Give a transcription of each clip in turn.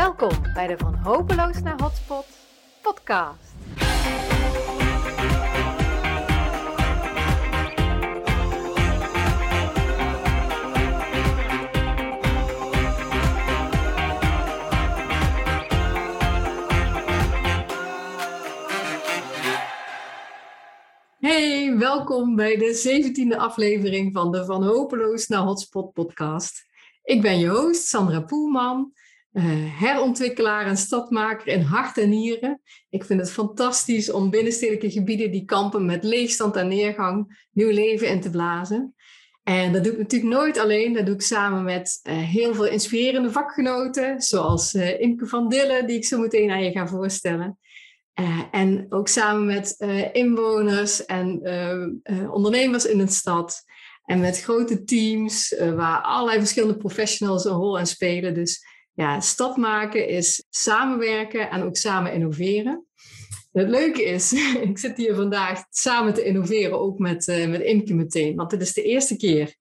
Welkom bij de Van Hopeloos naar Hotspot podcast. Hey, welkom bij de 17e aflevering van de Van Hopeloos naar Hotspot podcast. Ik ben je host, Sandra Poelman, eh, herontwikkelaar en stadmaker in hart en nieren. Ik vind het fantastisch om binnenstedelijke gebieden die kampen met leegstand en neergang nieuw leven in te blazen. En dat doe ik natuurlijk nooit alleen. Dat doe ik samen met uh, heel veel inspirerende vakgenoten, zoals uh, Imke van Dillen, die ik zo meteen aan je ga voorstellen. En ook samen met inwoners en ondernemers in de stad. En met grote teams waar allerlei verschillende professionals een rol aan spelen. Dus ja, stad maken is samenwerken en ook samen innoveren. Het leuke is, ik zit hier vandaag samen te innoveren, ook met, met Imke meteen. Want dit is de eerste keer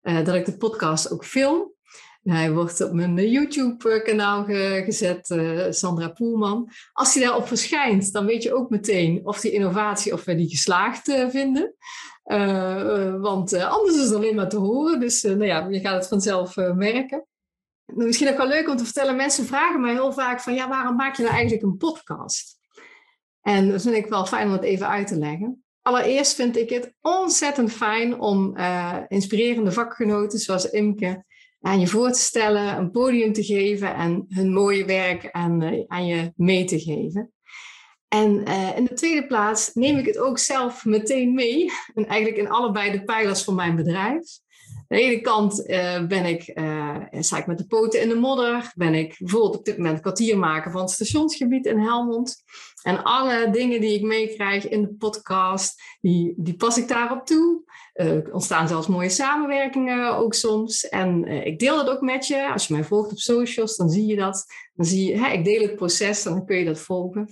dat ik de podcast ook film. Hij wordt op mijn YouTube-kanaal gezet, uh, Sandra Poelman. Als hij daarop verschijnt, dan weet je ook meteen of die innovatie, of we die geslaagd uh, vinden. Uh, want anders is het alleen maar te horen. Dus nou ja, je gaat het vanzelf merken. Misschien ook wel leuk om te vertellen, mensen vragen mij heel vaak van, ja, waarom maak je nou eigenlijk een podcast? En dat vind ik wel fijn om het even uit te leggen. Allereerst vind ik het ontzettend fijn om inspirerende vakgenoten zoals Imke aan je voor te stellen, een podium te geven en hun mooie werk aan, uh, aan je mee te geven. En uh, in de tweede plaats neem ik het ook zelf meteen mee, en eigenlijk in allebei de pijlers van mijn bedrijf. Aan de ene kant uh, ben ik, sta ik met de poten in de modder, ben ik bijvoorbeeld op dit moment kwartier maken van het stationsgebied in Helmond. En alle dingen die ik meekrijg in de podcast, die, die pas ik daarop toe. Uh, ontstaan zelfs mooie samenwerkingen ook soms. En uh, ik deel dat ook met je. Als je mij volgt op socials, dan zie je dat. Dan zie je, ik deel het proces dan kun je dat volgen.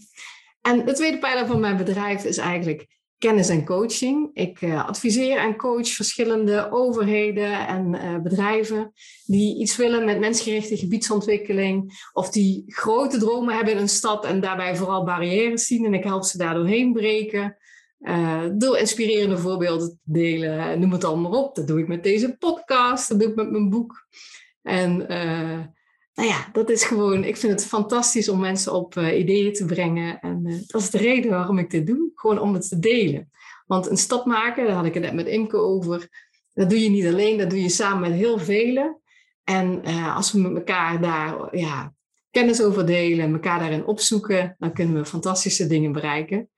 En de tweede pijler van mijn bedrijf is eigenlijk kennis en coaching. Ik uh, adviseer en coach verschillende overheden en uh, bedrijven die iets willen met mensgerichte gebiedsontwikkeling of die grote dromen hebben in een stad en daarbij vooral barrières zien. En ik help ze daar doorheen breken. Uh, door inspirerende voorbeelden te delen, noem het allemaal op. Dat doe ik met deze podcast, dat doe ik met mijn boek. En nou ja, dat is gewoon, ik vind het fantastisch om mensen op uh, ideeën te brengen. En uh, dat is de reden waarom ik dit doe, gewoon om het te delen. Want een stap maken, daar had ik het net met Imke over, dat doe je niet alleen, dat doe je samen met heel velen. En uh, als we met elkaar daar ja, kennis over delen, elkaar daarin opzoeken, dan kunnen we fantastische dingen bereiken.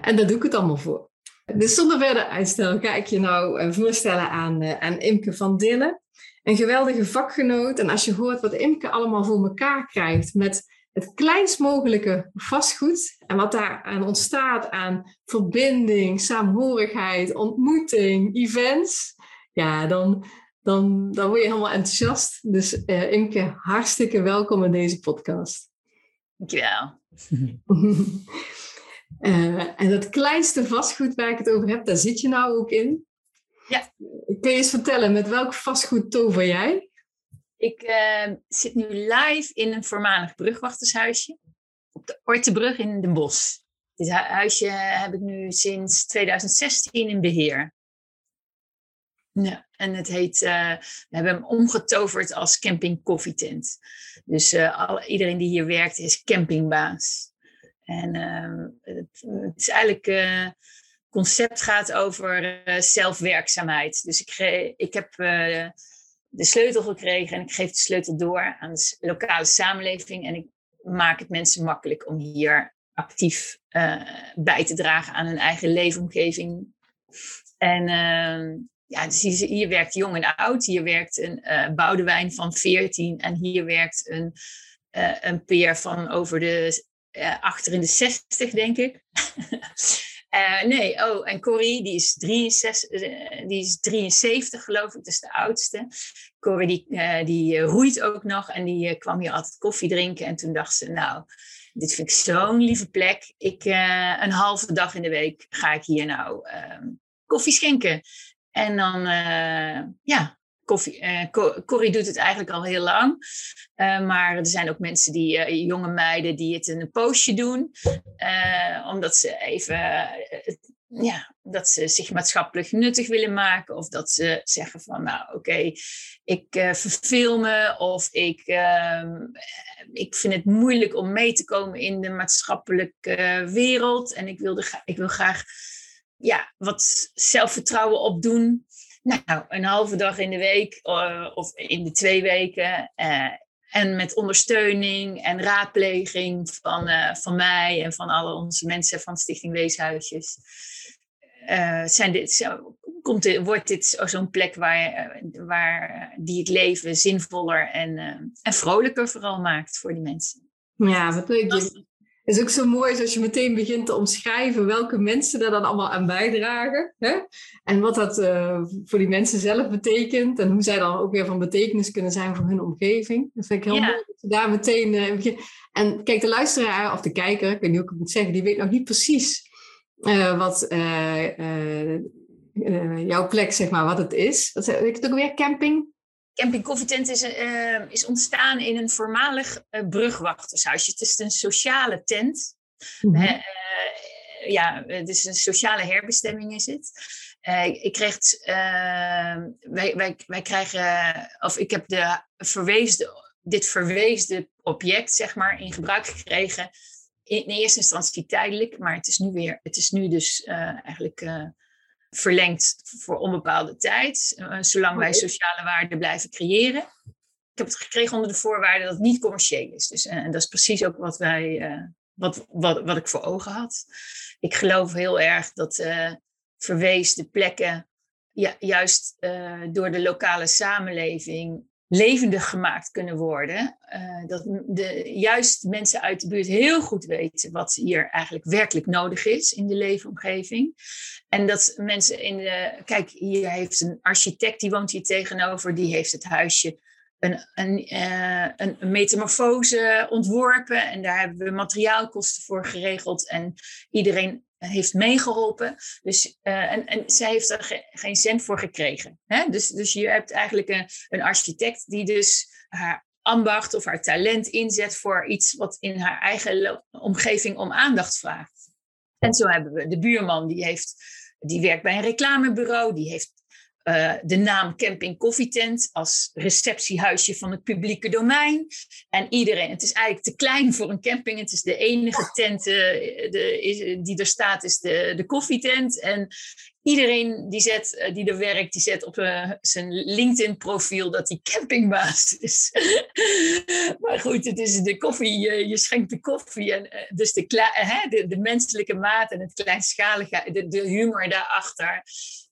en daar doe ik het allemaal voor. Dus zonder verder uitstel ga ik je nou voorstellen aan, aan Imke van Dillen een geweldige vakgenoot. En als je hoort wat Imke allemaal voor elkaar krijgt met het kleinst mogelijke vastgoed en wat daar aan ontstaat aan verbinding, saamhorigheid, ontmoeting, events, ja, dan, dan, dan word je helemaal enthousiast. Dus uh, Imke, hartstikke welkom in deze podcast. Dankjewel. uh, en dat kleinste vastgoed waar ik het over heb, daar zit je nou ook in. Ja. Kun je eens vertellen, met welk vastgoed tover jij? Ik uh, zit nu live in een voormalig brugwachtershuisje op de Ortebrug in Den Bosch. Dit huisje heb ik nu sinds 2016 in beheer. Ja, en het heet, uh, we hebben hem omgetoverd als camping koffietent. Dus uh, al, iedereen die hier werkt is campingbaas. En uh, het, het, is eigenlijk concept gaat over uh, zelfwerkzaamheid. Dus ik, ik heb uh, de sleutel gekregen en ik geef de sleutel door aan de lokale samenleving. En ik maak het mensen makkelijk om hier actief uh, bij te dragen aan hun eigen leefomgeving. En ehm, ja, dus hier, hier, werkt jong en oud. Hier werkt een Boudewijn van 14 en hier werkt een, een peer van over de achter in de 60, denk ik. Uh, nee, oh, en Corrie, die is, 63, uh, die is 73 geloof ik, dus de oudste. Corrie, die, uh, die roeit ook nog en die kwam hier altijd koffie drinken. En toen dacht ze, nou, dit vind ik zo'n lieve plek. Ik, een halve dag in de week ga ik hier nou ehm, koffie schenken. En dan, ja, koffie, uh, Corrie doet het eigenlijk al heel lang. Uh, maar er zijn ook mensen die, uh, jonge meiden, die het in een poosje doen. omdat ze even, ja, dat ze zich maatschappelijk nuttig willen maken. Of dat ze zeggen van, nou oké, ik verveel me. Of ik, ehm, ik vind het moeilijk om mee te komen in de maatschappelijke wereld. En ik, wilde, ik wil graag ja, wat zelfvertrouwen opdoen. Nou, een halve dag in de week uh, of in de twee weken. Uh, en met ondersteuning en raadpleging van, uh, van mij en van alle onze mensen van Stichting Weeshuisjes. zijn dit, komt dit, wordt dit zo'n plek waar, waar die het leven zinvoller en, en vrolijker vooral maakt voor die mensen. Ja, wat leuk. Is ook zo mooi als je meteen begint te omschrijven welke mensen daar dan allemaal aan bijdragen. Hè? En wat dat uh, voor die mensen zelf betekent. En hoe zij dan ook weer van betekenis kunnen zijn voor hun omgeving. Dat vind ik heel mooi dat je daar meteen uh, begint. En kijk, de luisteraar of de kijker, ik weet niet hoe ik het moet zeggen, die weet nog niet precies uh, wat jouw plek, zeg maar, wat het is. Wat, weet het ook weer? Camping? Camping Koffietent is, uh, is ontstaan in een voormalig uh, brugwachtershuisje. Het is een sociale tent. Mm -hmm. uh, ja, het is een sociale herbestemming is het. ik kreeg, wij, wij, wij krijgen, of ik heb de verweesde, dit verweesde object, zeg maar, in gebruik gekregen. In, in eerste instantie tijdelijk, maar het is nu weer, het is nu dus eigenlijk verlengd voor onbepaalde tijd, uh, zolang wij sociale waarden blijven creëren. Ik heb het gekregen onder de voorwaarde dat het niet commercieel is. Dus, en dat is precies ook wat, wij, uh, wat, wat, wat ik voor ogen had. Ik geloof heel erg dat verweesde plekken ja, juist door de lokale samenleving levendig gemaakt kunnen worden. Uh, dat de, juist mensen uit de buurt heel goed weten wat hier eigenlijk werkelijk nodig is in de leefomgeving. En dat mensen in de. Kijk, hier heeft een architect die woont hier tegenover, die heeft het huisje een, een, uh, een, metamorfose ontworpen. En daar hebben we materiaalkosten voor geregeld. En iedereen heeft meegeholpen. Dus, uh, en, en zij heeft er geen cent voor gekregen. Hè? Dus, dus je hebt eigenlijk een, een architect die dus haar ambacht of haar talent inzet voor iets wat in haar eigen omgeving om aandacht vraagt. En zo hebben we de buurman, die, heeft, die werkt bij een reclamebureau, die heeft uh, de naam Camping Koffietent als receptiehuisje van het publieke domein. En iedereen, het is eigenlijk te klein voor een camping. Het is de enige tent uh, de, is, die er staat, is de, de koffietent. En iedereen die, zet, uh, die er werkt, die zet op zijn LinkedIn-profiel dat hij campingbaas is. maar goed, het is de koffie, je, schenkt de koffie. En, dus de, de, de, menselijke maat en het kleinschalige, de, de humor daarachter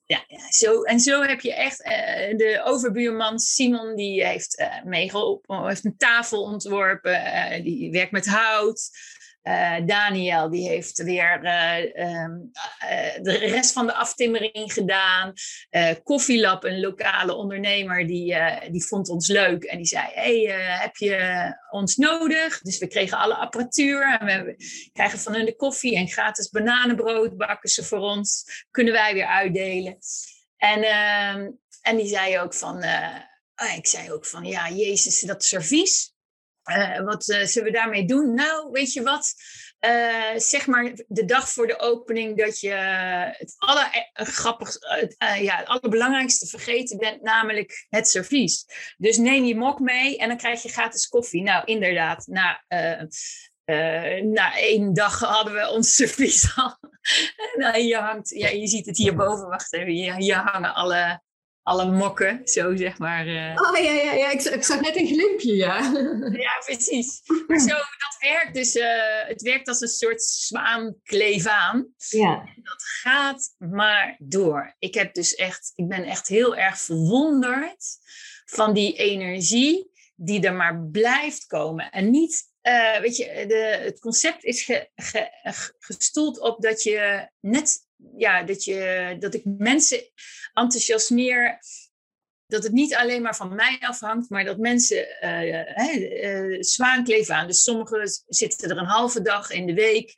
ja, zo, en zo heb je echt uh, de overbuurman Simon, die heeft uh, meegeholpen, heeft een tafel ontworpen, uh, die werkt met hout. Uh, Daniel die heeft weer uh, um, uh, de rest van de aftimmering gedaan. Koffielab, een lokale ondernemer, die, die vond ons leuk. En die zei, hey, heb je ons nodig? Dus we kregen alle apparatuur. En we krijgen van hun de koffie en gratis bananenbrood bakken ze voor ons. Kunnen wij weer uitdelen. En, ehm, en die zei ook van... Oh, ik zei ook van, ja, jezus, dat servies uh, wat uh, zullen we daarmee doen? Nou, weet je wat? Uh, zeg maar de dag voor de opening dat je het allergrappig, ja, het allerbelangrijkste vergeten bent, namelijk het servies. Dus neem je mok mee en dan krijg je gratis koffie. Nou, inderdaad, na, na één dag hadden we ons servies al. nou, je hangt, ja, je ziet het hierboven, wacht even, hier, hier hangen alle alle mokken, zo zeg maar. Uh... Oh ja, ja, ja. Ik, ik zag net een glimpje, ja. ja, precies. Maar zo, dat werkt dus, uh, het werkt als een soort zwaankleef aan. Ja. En dat gaat maar door. Ik heb dus echt, ik ben echt heel erg verwonderd van die energie die er maar blijft komen. En niet uh, weet je, de, het concept is ge, ge, gestoeld op dat je net, ja, dat, je, dat ik mensen enthousiasmeer. Dat het niet alleen maar van mij afhangt, maar dat mensen uh, uh, zwaankleef aan. Dus sommigen zitten er een halve dag in de week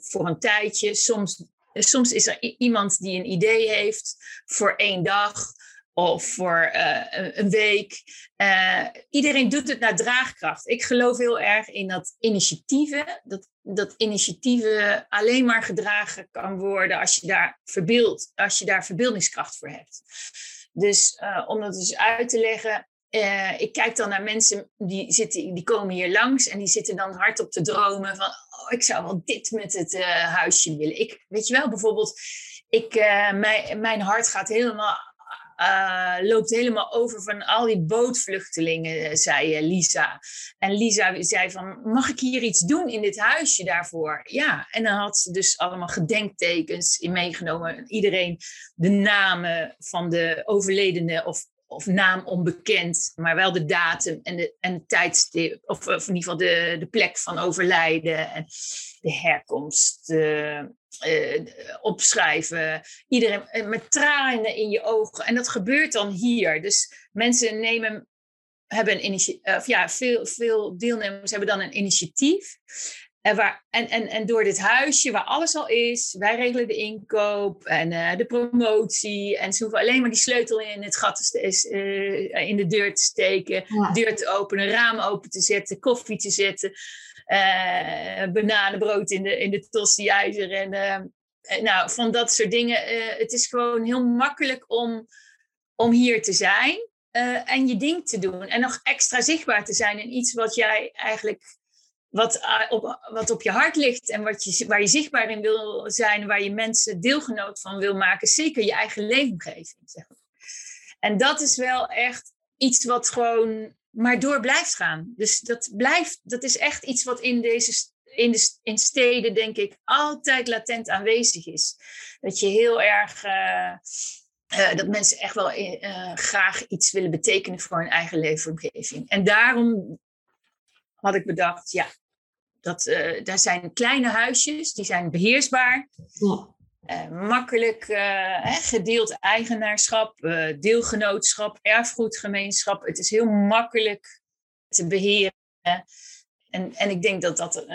voor een tijdje. Soms, soms is er iemand die een idee heeft voor één dag. of voor een week. iedereen doet het naar draagkracht. Ik geloof heel erg in dat initiatieven, dat, dat initiatieven alleen maar gedragen kan worden als je daar verbeeld, als je daar verbeeldingskracht voor hebt. Dus om dat dus uit te leggen, uh, ik kijk dan naar mensen die, zitten, die komen hier langs en die zitten dan hardop te dromen van, oh, ik zou wel dit met het uh, huisje willen. Ik, weet je wel, bijvoorbeeld, ik, mijn, mijn hart gaat helemaal, loopt helemaal over van al die bootvluchtelingen, zei Lisa. En Lisa zei van, mag ik hier iets doen in dit huisje daarvoor? Ja, en dan had ze dus allemaal gedenktekens in meegenomen. Iedereen de namen van de overledene of of naam onbekend, maar wel de datum en de, en tijdstip, of, of in ieder geval de, de plek van overlijden en de herkomst uh, uh, opschrijven. Iedereen eh, met tranen in je ogen. En dat gebeurt dan hier. Dus mensen nemen, hebben een of ja, veel, veel deelnemers hebben dan een initiatief. En, waar, en, en, en door dit huisje waar alles al is, wij regelen de inkoop en uh, de promotie. En ze hoeven alleen maar die sleutel in het gat te uh, in de deur te steken, ja. deur te openen, raam open te zetten, koffie te zetten, bananenbrood in de, in de tostiijzer. En nou, van dat soort dingen. het is gewoon heel makkelijk om, om hier te zijn. en je ding te doen. En nog extra zichtbaar te zijn in iets wat jij eigenlijk wat, eh, op, wat op je hart ligt en wat je, waar je zichtbaar in wil zijn, waar je mensen deelgenoot van wil maken, zeker je eigen leefomgeving. Zeg maar. En dat is wel echt iets wat gewoon maar door blijft gaan. Dus dat blijft, dat is echt iets wat in deze in, de, in steden, denk ik, altijd latent aanwezig is. Dat je heel erg. Uh, uh, dat mensen echt wel uh, graag iets willen betekenen voor hun eigen leefomgeving. En daarom had ik bedacht, ja, dat, daar zijn kleine huisjes, die zijn beheersbaar. Ja. Uh, makkelijk uh, gedeeld eigenaarschap, deelgenootschap, erfgoedgemeenschap. Het is heel makkelijk te beheren. En, en ik denk dat dat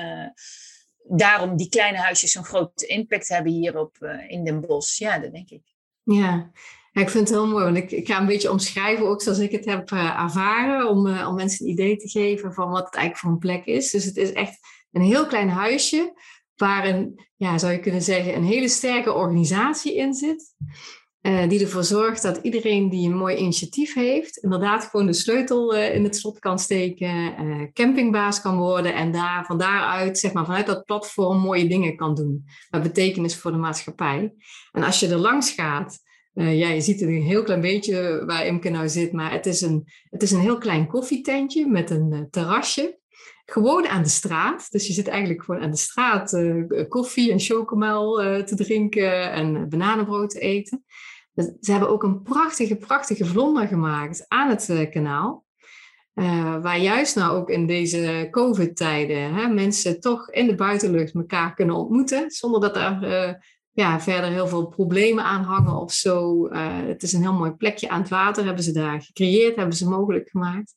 daarom die kleine huisjes zo'n grote impact hebben hier op, in Den Bosch. Ja, dat denk ik. Ja, ik vind het heel mooi, want ik, ik ga een beetje omschrijven, ook zoals ik het heb ervaren, om, om mensen een idee te geven van wat het eigenlijk voor een plek is. Dus het is echt een heel klein huisje, waar een, ja, zou je kunnen zeggen, een hele sterke organisatie in zit. Uh, die ervoor zorgt dat iedereen die een mooi initiatief heeft, inderdaad gewoon de sleutel in het slot kan steken, campingbaas kan worden en daar, van daaruit, zeg maar, vanuit dat platform mooie dingen kan doen. Met betekenis voor de maatschappij. En als je er langs gaat, ja, je ziet het een heel klein beetje waar Imke nou zit, maar het is een, het is een heel klein koffietentje met een terrasje. Gewoon aan de straat. Dus je zit eigenlijk gewoon aan de straat uh, koffie en chocomel te drinken en bananenbrood te eten. Dus ze hebben ook een prachtige, prachtige vlonder gemaakt aan het kanaal. waar juist nou ook in deze COVID-tijden mensen toch in de buitenlucht elkaar kunnen ontmoeten. Zonder dat er ja, verder heel veel problemen aan hangen of zo. Het is een heel mooi plekje aan het water, hebben ze daar gecreëerd, hebben ze mogelijk gemaakt.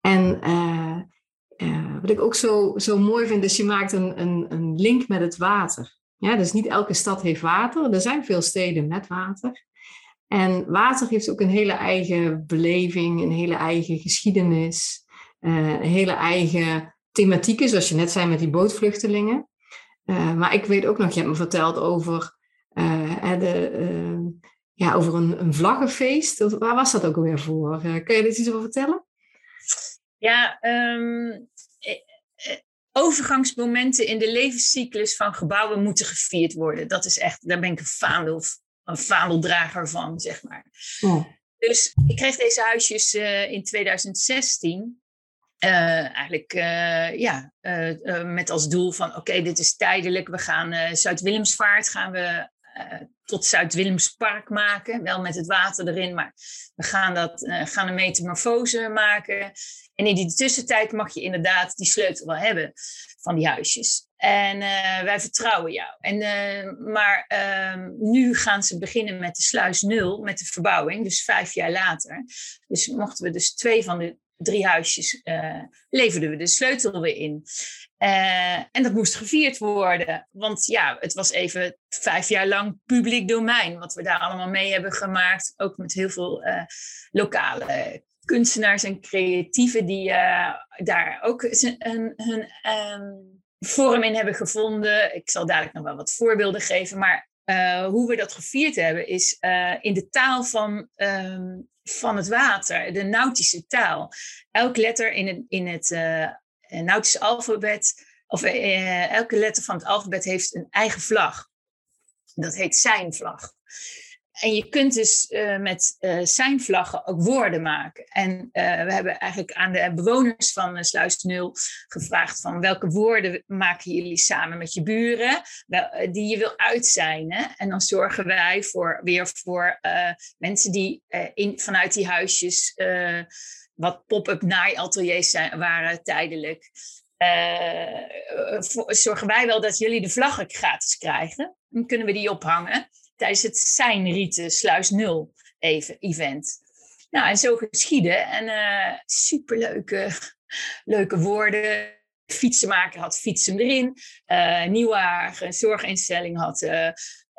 En uh, wat ik ook zo, zo mooi vind, is je maakt een, een, een link met het water. Ja, dus niet elke stad heeft water. Er zijn veel steden met water. En water heeft ook een hele eigen beleving, een hele eigen geschiedenis, een hele eigen thematieken, zoals je net zei met die bootvluchtelingen. Uh, maar ik weet ook nog, je hebt me verteld over, de, ja, over een, een vlaggenfeest. Waar was dat ook alweer voor? kun je er iets over vertellen? Ja, um, overgangsmomenten in de levenscyclus van gebouwen moeten gevierd worden. Dat is echt, daar ben ik een, vaandel, een vaandeldrager van, zeg maar. Dus ik kreeg deze huisjes in 2016. Uh, eigenlijk uh, ja, met als doel van oké, dit is tijdelijk. We gaan Zuid-Willemsvaart gaan we tot Zuid-Willemspark maken. Wel met het water erin, maar we gaan, dat, gaan een metamorfose maken. En in die tussentijd mag je inderdaad die sleutel wel hebben van die huisjes. En wij vertrouwen jou. En, maar ehm, nu gaan ze beginnen met de sluis nul, met de verbouwing, dus vijf jaar later. Dus mochten we dus twee van de drie huisjes uh, leverden we de sleutel weer in. En dat moest gevierd worden. Want ja, het was even vijf jaar lang publiek domein. Wat we daar allemaal mee hebben gemaakt. Ook met heel veel lokale kunstenaars en creatieven die daar ook hun, hun um, vorm in hebben gevonden. Ik zal dadelijk nog wel wat voorbeelden geven. Maar hoe we dat gevierd hebben is in de taal van um, van het water, de nautische taal. Elk letter in het, in het nautische alfabet, of elke letter van het alfabet heeft een eigen vlag. Dat heet zijn vlag. En je kunt dus uh, met uh, zijn vlaggen ook woorden maken. En uh, we hebben eigenlijk aan de bewoners van Sluis Nul gevraagd van welke woorden maken jullie samen met je buren, die je wil uitzijnen. En dan zorgen wij voor, weer voor mensen die in, vanuit die huisjes wat pop-up naaiateliers zijn, waren tijdelijk. Zorgen wij wel dat jullie de vlaggen gratis krijgen. Dan kunnen we die ophangen tijdens het Seinrieten Sluis Nul even, event. Nou, en zo geschieden. En uh, superleuke leuke woorden. Fietsenmaker had fietsen erin. Uh, Nieuwhagen, zorginstelling had uh,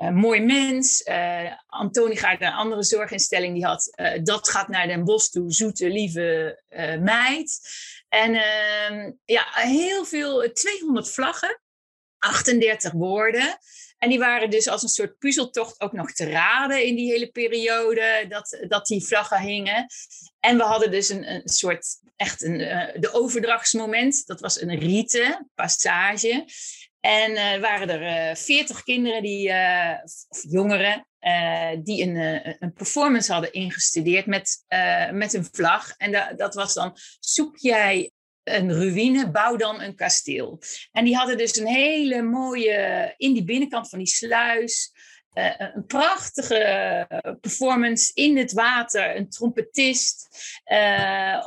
Mooi Mens. Uh, Antoni gaat naar een andere zorginstelling. Die had Dat gaat naar Den Bosch toe, zoete, lieve meid. En ehm, ja, heel veel, 200 vlaggen. 38 woorden. En die waren dus als een soort puzzeltocht ook nog te raden in die hele periode dat, dat die vlaggen hingen. En we hadden dus een, een soort, echt een, uh, de overdrachtsmoment. Dat was een rite, passage. En uh, waren er uh, veertig kinderen, die, of jongeren, die een, een performance hadden ingestudeerd met, met een vlag. En da dat was dan, zoek jij een ruïne, bouw dan een kasteel. En die hadden dus een hele mooie, in die binnenkant van die sluis, uh, een prachtige performance in het water, een trompetist. Uh,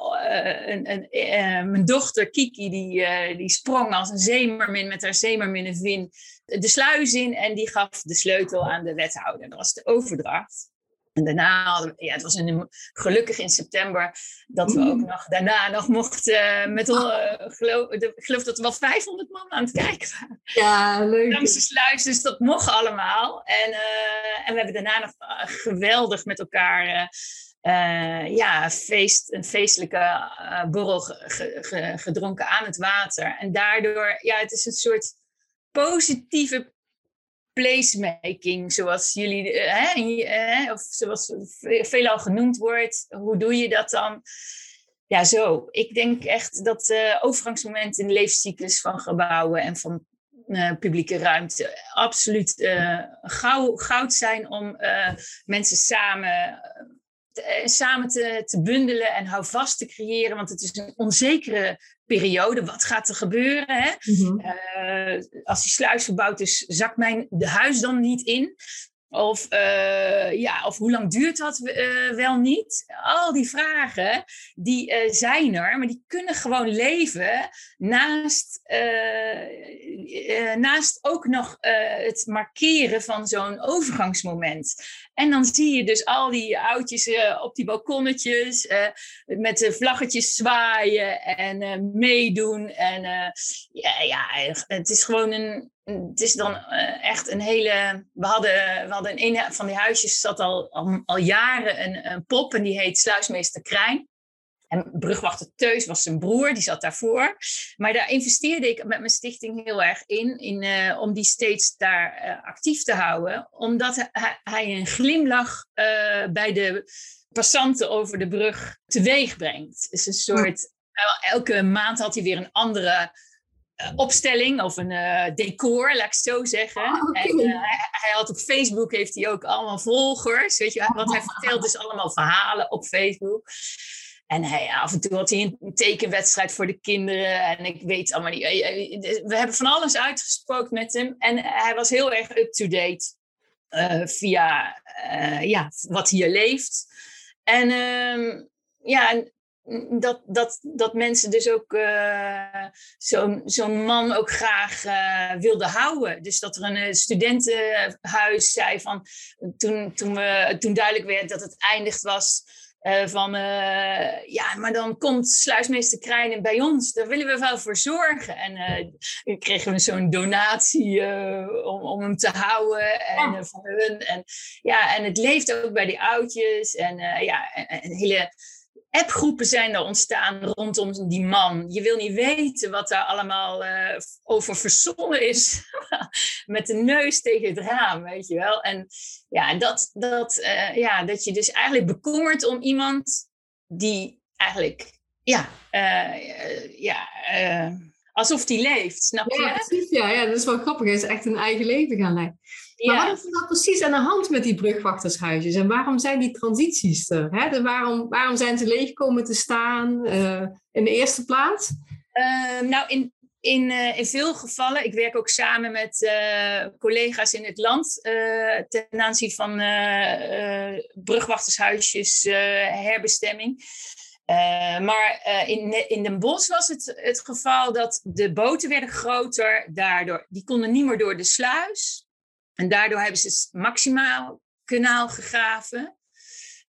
een, een, mijn dochter Kiki, die, die sprong als een zeemermin met haar zeemerminnenvin de sluis in en die gaf de sleutel aan de wethouder. Dat was de overdracht. En daarna, ja, het was gelukkig in september dat we ook nog daarna nog mochten uh, met, uh, geloof, de, ik geloof dat er wel 500 man aan het kijken waren. Ja, leuk. Langs de sluis, dus dat mocht allemaal. En, uh, en we hebben daarna nog geweldig met elkaar ja, feest, een feestelijke borrel ge, ge, gedronken aan het water. En daardoor, ja, het is een soort positieve placemaking, zoals jullie, hè, hè, of zoals veelal genoemd wordt. Hoe doe je dat dan? Ja, zo. Ik denk echt dat uh, overgangsmomenten in de levenscyclus van gebouwen en van publieke ruimte absoluut uh, goud zijn om mensen samen samen te, te bundelen en houvast te creëren. Want het is een onzekere periode. Wat gaat er gebeuren? Hè? Mhm. Eh, als die sluis verbouwd is, zakt mijn de huis dan niet in? Of, uh, ja, of hoe lang duurt dat uh, wel niet? Al die vragen, die uh, zijn er, maar die kunnen gewoon leven naast, naast ook nog het markeren van zo'n overgangsmoment. En dan zie je dus al die oudjes op die balkonnetjes met de vlaggetjes zwaaien en meedoen. En ja, ja, het is gewoon een, het is dan echt een hele. We hadden, we hadden in een van die huisjes zat al, al, al jaren een, een, pop en die heet Sluismeester Krijn. En brugwachter Teus was zijn broer, die zat daarvoor. Maar daar investeerde ik met mijn stichting heel erg in, in uh, om die steeds daar uh, actief te houden. Omdat hij, hij een glimlach bij de passanten over de brug teweeg brengt. Een soort. Elke maand had hij weer een andere eh, opstelling of een uh, decor, laat ik het zo zeggen. Ah, en, uh, hij, hij, had op Facebook heeft hij ook allemaal volgers. Weet je, wat hij vertelt is allemaal verhalen op Facebook. En hij, af en toe had hij een tekenwedstrijd voor de kinderen. En ik weet allemaal niet. We hebben van alles uitgesproken met hem. En hij was heel erg up-to-date via ja, wat hier leeft. En uh, ja, dat, dat, dat mensen dus ook zo'n zo'n man ook graag wilden houden. Dus dat er een eh, studentenhuis zei van toen, toen, we, toen duidelijk werd dat het eindigd was. Uh, van, uh, ja, maar dan komt sluismeester Krijnen bij ons. Daar willen we wel voor zorgen. En uh, kregen we zo'n donatie om, om hem te houden. En oh. van hun. En, ja, en het leeft ook bij die oudjes. En ja, een hele appgroepen zijn er ontstaan rondom die man. Je wil niet weten wat daar allemaal uh, over verzonnen is. Met de neus tegen het raam, weet je wel. En ja, dat, dat, uh, ja, dat je dus eigenlijk bekommert om iemand die eigenlijk, ja, uh, ja alsof die leeft, snap je? Ja, precies, ja, ja, dat is wel grappig. Hij is echt een eigen leven gaan leiden. Maar ja. wat is er nou precies aan de hand met die brugwachtershuisjes? En waarom zijn die transities er? Hè? waarom, waarom zijn ze leeg komen te staan uh, in de eerste plaats? Uh, nou, in, in, uh, in veel gevallen, ik werk ook samen met uh, collega's in het land ten aanzien van brugwachtershuisjes, herbestemming. Maar in, in Den Bosch was het het geval dat de boten werden groter, daardoor, die konden niet meer door de sluis. En daardoor hebben ze het maximaal kanaal gegraven.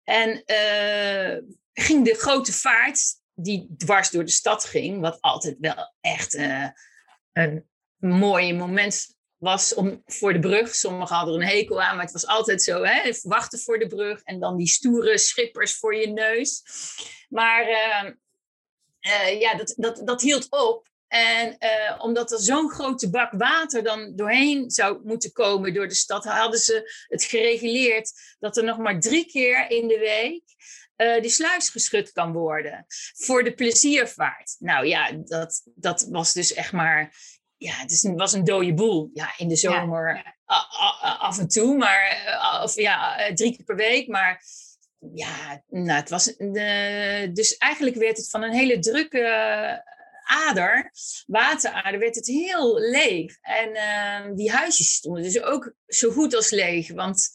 En uh, ging de grote vaart, die dwars door de stad ging, wat altijd wel echt een mooi moment was om, voor de brug. Sommigen hadden er een hekel aan, maar het was altijd zo: hè, wachten voor de brug en dan die stoere schippers voor je neus. Maar uh, ja, dat, dat, dat hield op. En uh, omdat er zo'n grote bak water dan doorheen zou moeten komen door de stad, hadden ze het gereguleerd dat er nog maar drie keer in de week uh, die sluis geschud kan worden voor de pleziervaart. Nou ja, dat, dat was dus echt maar. Ja, het was een dode boel. Ja, in de zomer af en toe, maar. Uh, of ja, drie keer per week. Maar ja, nou, het was. dus eigenlijk werd het van een hele drukke ader, waterader, werd het heel leeg. En uh, die huisjes stonden dus ook zo goed als leeg. Want,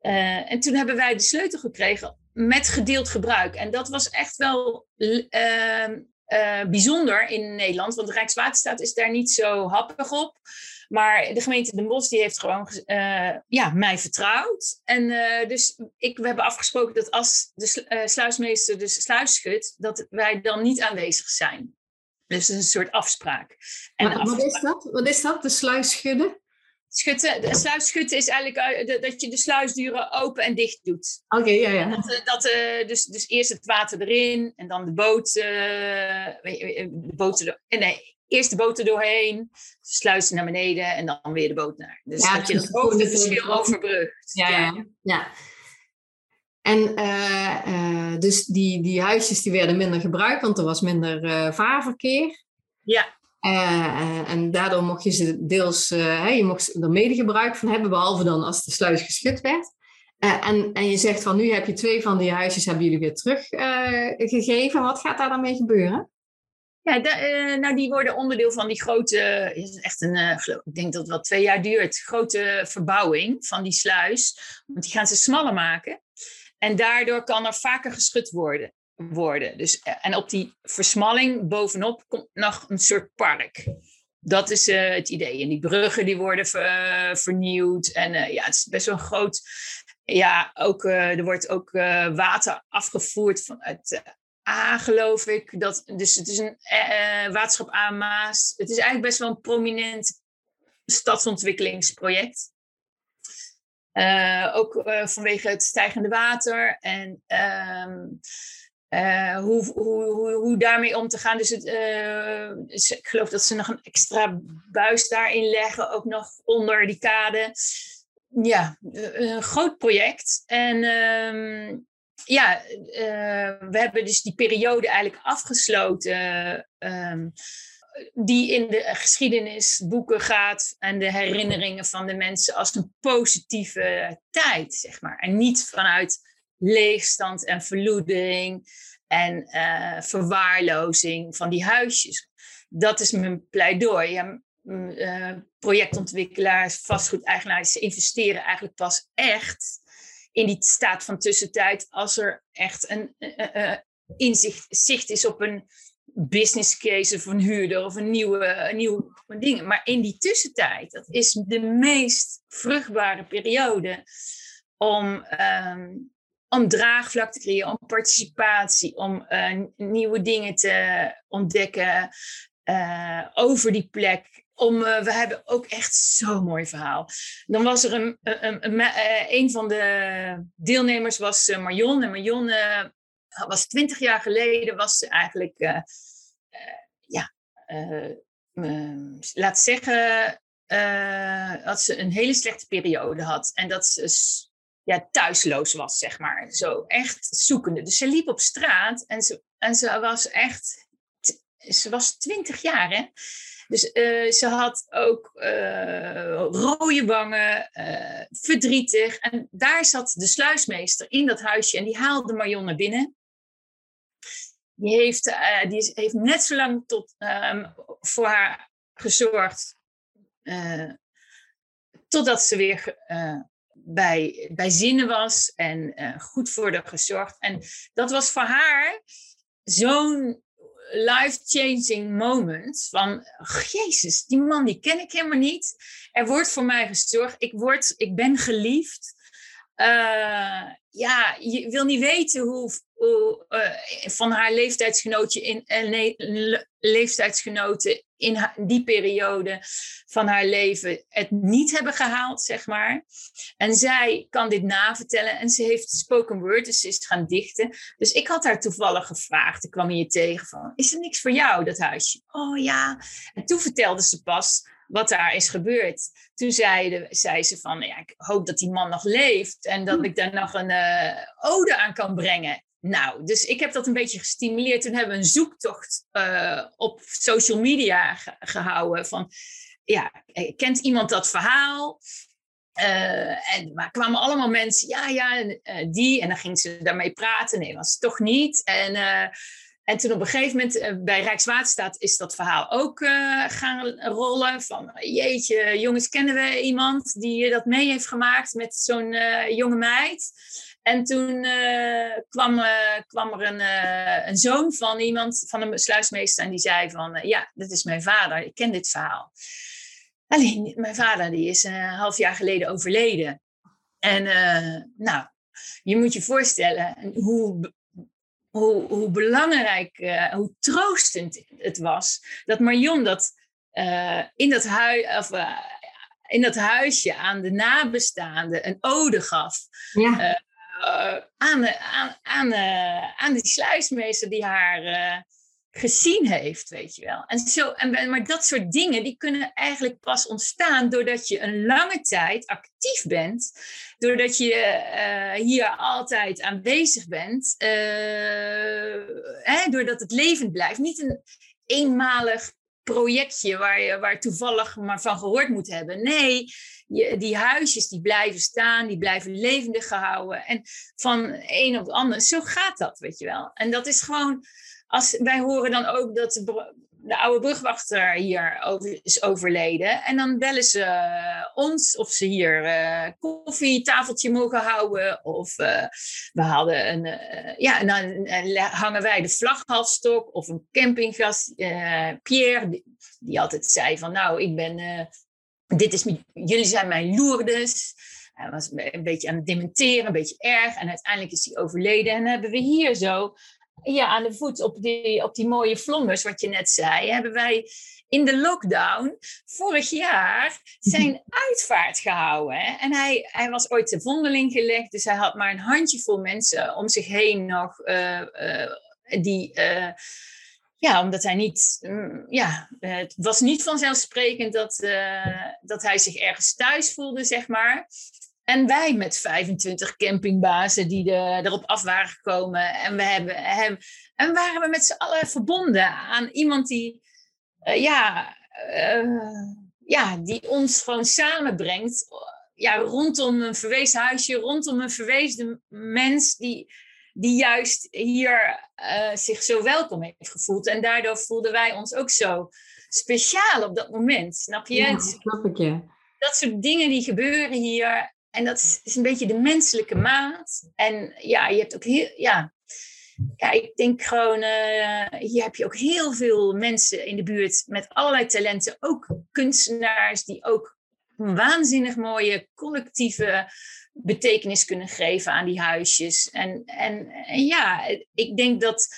uh, en toen hebben wij de sleutel gekregen met gedeeld gebruik. En dat was echt wel uh, bijzonder in Nederland, want de Rijkswaterstaat is daar niet zo happig op. Maar de gemeente Den Bosch die heeft gewoon uh, ja, mij vertrouwd. En uh, dus ik, we hebben afgesproken dat als de sluismeester dus sluis schudt, dat wij dan niet aanwezig zijn. Dus het is een soort afspraak. En wat, is dat? wat is dat, de sluis schudden? Schutten, de sluis schutten is eigenlijk uh, dat je de sluisduren open en dicht doet. Oké, ja, ja. Dat, dat uh, dus, dus eerst het water erin en dan de boot, de boot er, nee, eerst de boot er doorheen, sluizen naar beneden en dan weer de boot naar. Dus ja, dat je het hoogteverschil overbrugt. Ja, ja. ja. En dus die, die huisjes die werden minder gebruikt, want er was minder vaarverkeer. Ja. En daardoor mocht je ze deels, je mocht er mede gebruik van hebben, behalve dan als de sluis geschud werd. en, en je zegt van nu heb je twee van die huisjes hebben jullie weer teruggegeven. Wat gaat daar dan mee gebeuren? Ja, nou die worden onderdeel van die grote, echt een, ik denk dat het wel twee jaar duurt, grote verbouwing van die sluis. Want die gaan ze smaller maken. En daardoor kan er vaker geschud worden. Worden. Dus, eh, en op die versmalling bovenop komt nog een soort park. Dat is uh, het idee. En die bruggen die worden uh, vernieuwd. En ja, het is best wel groot. Ja, ook, er wordt ook water afgevoerd vanuit A, geloof ik. Dat, dus het is een waterschap A Maas. Het is eigenlijk best wel een prominent stadsontwikkelingsproject. Ook vanwege het stijgende water en um, uh, hoe, hoe, hoe, daarmee om te gaan. Dus, het, dus ik geloof dat ze nog een extra buis daarin leggen, ook nog onder die kade. Ja, een groot project. En um, ja, we hebben dus die periode eigenlijk afgesloten. Um, die in de geschiedenisboeken gaat en de herinneringen van de mensen als een positieve tijd, zeg maar. En niet vanuit leegstand en verloedering en uh, verwaarlozing van die huisjes. Dat is mijn pleidooi. Ja, uh, projectontwikkelaars, vastgoedeigenaars, investeren eigenlijk pas echt in die staat van tussentijd als er echt een uh, inzicht zicht is op een business case of een huurder of een nieuwe, een nieuwe ding. Maar in die tussentijd, dat is de meest vruchtbare periode om, um, om draagvlak te creëren, om participatie, om nieuwe dingen te ontdekken over die plek. Om, we hebben ook echt zo'n mooi verhaal. Dan was er een, een, een, een van de deelnemers was Marion. En Marion was twintig jaar geleden, was ze eigenlijk, ja, laat zeggen, dat ze een hele slechte periode had. En dat ze ja, thuisloos was, zeg maar. Zo echt zoekende. Dus ze liep op straat en ze, en ze was echt. Ze was twintig jaar, hè? Dus uh, ze had ook uh, rode wangen, verdrietig. En daar zat de sluismeester in dat huisje en die haalde Marion naar binnen. Die heeft, die heeft net zo lang tot, um, voor haar gezorgd totdat ze weer bij, bij zinnen was en uh, goed voor haar gezorgd. En dat was voor haar zo'n life-changing moment. Van, oh, jezus, die man die ken ik helemaal niet. Er wordt voor mij gezorgd. Ik, word, ik ben geliefd. ja, je wil niet weten hoe, hoe van haar leeftijdsgenootje in, le, leeftijdsgenoten in die periode van haar leven het niet hebben gehaald, zeg maar. En zij kan dit navertellen en ze heeft spoken word, dus ze is gaan dichten. Dus ik had haar toevallig gevraagd, ik kwam hier tegen van, is er niks voor jou, dat huisje? Oh ja. En toen vertelde ze pas wat daar is gebeurd. Toen zei, zei ze van, ja, ik hoop dat die man nog leeft en dat ik daar nog een uh, ode aan kan brengen. Nou, dus ik heb dat een beetje gestimuleerd. Toen hebben we een zoektocht uh, op social media gehouden van, ja, eh, kent iemand dat verhaal? Uh, en maar kwamen allemaal mensen, ja, ja, die. En dan ging ze daarmee praten. Nee, was het toch niet. En, en toen op een gegeven moment bij Rijkswaterstaat is dat verhaal ook gaan rollen. Van jeetje, jongens, kennen we iemand die dat mee heeft gemaakt met zo'n jonge meid? En toen uh, kwam, uh, kwam, er een, uh, een, zoon van iemand, van een sluismeester, en die zei van, ja, dit is mijn vader, ik ken dit verhaal. Alleen, mijn vader die is een half jaar geleden overleden. En nou, je moet je voorstellen hoe, hoe, hoe belangrijk, hoe troostend het was, dat Marion dat in dat huis, of in dat huisje aan de nabestaanden een ode gaf. Ja. Uh, aan, aan, aan, uh, aan die sluismeester die haar uh, gezien heeft, weet je wel. En zo, en, maar dat soort dingen, die kunnen eigenlijk pas ontstaan doordat je een lange tijd actief bent. Doordat je hier altijd aanwezig bent. Hè, doordat het levend blijft. Niet een eenmalig projectje waar je waar toevallig maar van gehoord moet hebben. Nee, die huisjes die blijven staan, die blijven levendig gehouden. En van een op de ander, zo gaat dat, weet je wel. En dat is gewoon, als, wij horen dan ook dat de, de oude brugwachter hier is overleden. En dan bellen ze uh, ons of ze hier uh, koffietafeltje mogen houden. Of uh, we hadden een, ja, en dan hangen wij de vlaghalstok of een campinggast, Pierre, die, altijd zei van nou, ik ben dit is, jullie zijn mijn Lourdes. Hij was een beetje aan het dementeren, een beetje erg. En uiteindelijk is hij overleden. En hebben we hier zo, ja, aan de voet op die, op die mooie vlommers, wat je net zei, hebben wij in de lockdown vorig jaar zijn uitvaart gehouden. Hè? En hij, hij was ooit de vondeling gelegd, dus hij had maar een handjevol mensen om zich heen nog uh, uh, die. Uh, ja, omdat hij niet, mm, ja, het was niet vanzelfsprekend dat, dat hij zich ergens thuis voelde, zeg maar. En wij met 25 campingbazen die de, erop af waren gekomen. En we hebben hem, en waren we met z'n allen verbonden aan iemand die, uh, ja, uh, ja, die ons gewoon samenbrengt. Ja, rondom een verwezen huisje, rondom een verwezen mens die, die juist hier uh, zich zo welkom heeft gevoeld. En daardoor voelden wij ons ook zo speciaal op dat moment. Snap je? Ja, snap ik, ja. Dat soort dingen die gebeuren hier. En dat is een beetje de menselijke maat. En ja, je hebt ook heel, ja, ja ik denk gewoon, uh, hier heb je ook heel veel mensen in de buurt met allerlei talenten. Ook kunstenaars die ook waanzinnig mooie collectieve betekenis kunnen geven aan die huisjes. En, en, en ja, ik denk dat,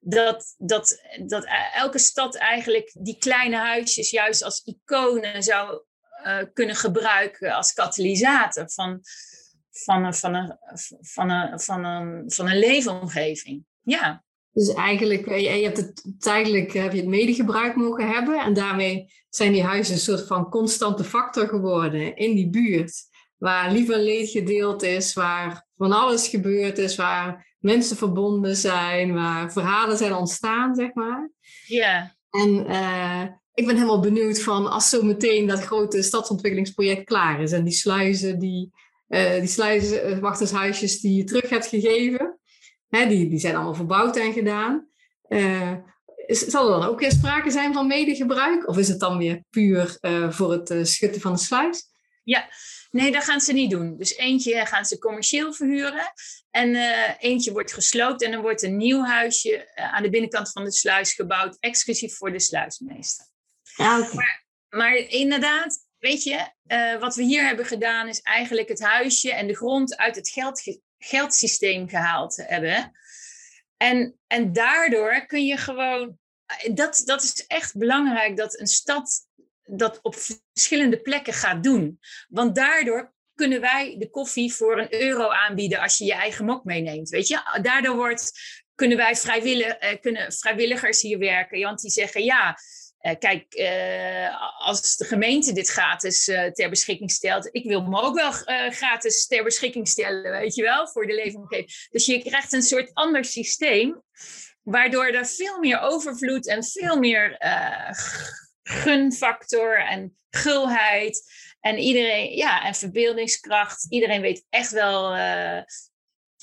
dat, dat, dat elke stad eigenlijk die kleine huisjes juist als iconen zou kunnen gebruiken als katalysator van, van, een, van, een, van, een, van, een, van een leefomgeving. Ja. Dus eigenlijk, eh, je hebt het tijdelijk heb je het medegebruik mogen hebben. En daarmee zijn die huizen een soort van constante factor geworden in die buurt. Waar lief en leed gedeeld is, waar van alles gebeurd is, waar mensen verbonden zijn, waar verhalen zijn ontstaan, zeg maar. Ja. En uh, ik ben helemaal benieuwd van als zo meteen dat grote stadsontwikkelingsproject klaar is en die sluizen, die, uh, die sluizen, wachtershuisjes die je terug hebt gegeven, hè, die, die zijn allemaal verbouwd en gedaan. Is, zal er dan ook weer sprake zijn van medegebruik? Of is het dan weer puur voor het schutten van de sluis? Ja, nee, dat gaan ze niet doen. Dus eentje gaan ze commercieel verhuren. En eentje wordt gesloopt en dan wordt een nieuw huisje aan de binnenkant van de sluis gebouwd, exclusief voor de sluismeester. Ja, maar, inderdaad, weet je, uh, wat we hier hebben gedaan is eigenlijk het huisje en de grond uit het geld, geldsysteem gehaald hebben. En, en daardoor kun je gewoon, dat, dat is echt belangrijk dat een stad dat op verschillende plekken gaat doen. Want daardoor kunnen wij de koffie voor een euro aanbieden als je je eigen mok meeneemt. Weet je, daardoor wordt, kunnen wij vrijwillig, uh, kunnen vrijwilligers hier werken. Want die zeggen ja. Uh, kijk, uh, als de gemeente dit gratis uh, ter beschikking stelt, ik wil me ook wel gratis ter beschikking stellen, weet je wel, voor de leefomgeving. Dus je krijgt een soort ander systeem, waardoor er veel meer overvloed en veel meer gunfactor en gulheid en iedereen, ja, en verbeeldingskracht. Iedereen weet echt wel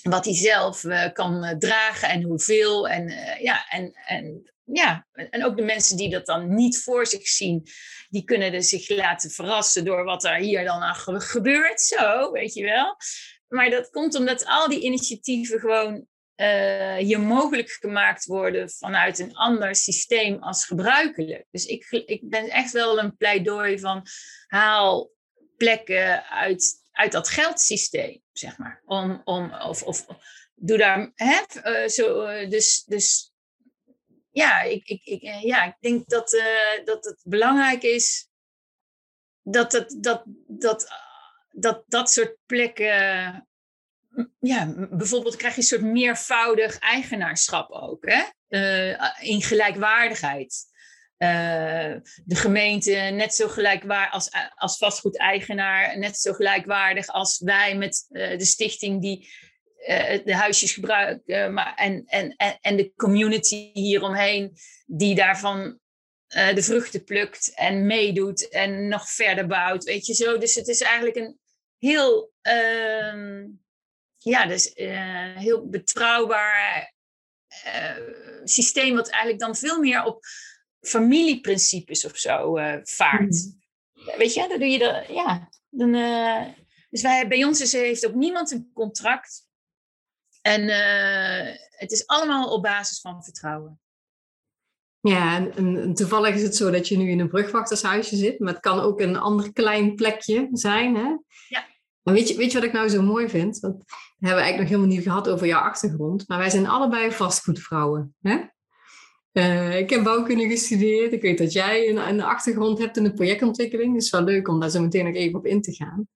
wat hij zelf kan dragen en hoeveel. En ja, en, en ja, en ook de mensen die dat dan niet voor zich zien, die kunnen er zich laten verrassen door wat er hier dan aan gebeurt. Zo, weet je wel. Maar dat komt omdat al die initiatieven gewoon uh, hier mogelijk gemaakt worden vanuit een ander systeem als gebruikelijk. Dus ik, ik ben echt wel een pleidooi van haal plekken uit, uit dat geldsysteem, zeg maar. Om, om, of, of doe daar, hè, uh, zo, uh, dus, dus ja, ik, ik, ik, eh, ja, ik denk dat, uh, dat het belangrijk is dat het, dat, dat, dat, dat soort plekken. Ja, bijvoorbeeld krijg je een soort meervoudig eigenaarschap ook, hè? In gelijkwaardigheid. De gemeente net zo gelijkwaardig als, als vastgoedeigenaar, net zo gelijkwaardig als wij met de stichting die de huisjes gebruiken maar, en, en, en, en de community hieromheen die daarvan uh, de vruchten plukt en meedoet en nog verder bouwt, weet je zo. Dus het is eigenlijk een heel, ehm, ja, dus, heel betrouwbaar systeem wat eigenlijk dan veel meer op familieprincipes of zo vaart. Mm. Weet je, dan doe je dat, ja. Dan, dus wij, bij ons is, heeft ook niemand een contract en uh, het is allemaal op basis van vertrouwen. Ja, en, en, toevallig is het zo dat je nu in een brugwachtershuisje zit, maar het kan ook een ander klein plekje zijn. Hè? Ja. Maar weet je, weet je wat ik nou zo mooi vind? Want we hebben eigenlijk nog helemaal niet gehad over jouw achtergrond, maar wij zijn allebei vastgoedvrouwen. Hè? Uh, ik heb bouwkunde gestudeerd. Ik weet dat jij een, een achtergrond hebt in de projectontwikkeling. Het is wel leuk om daar zo meteen nog even op in te gaan.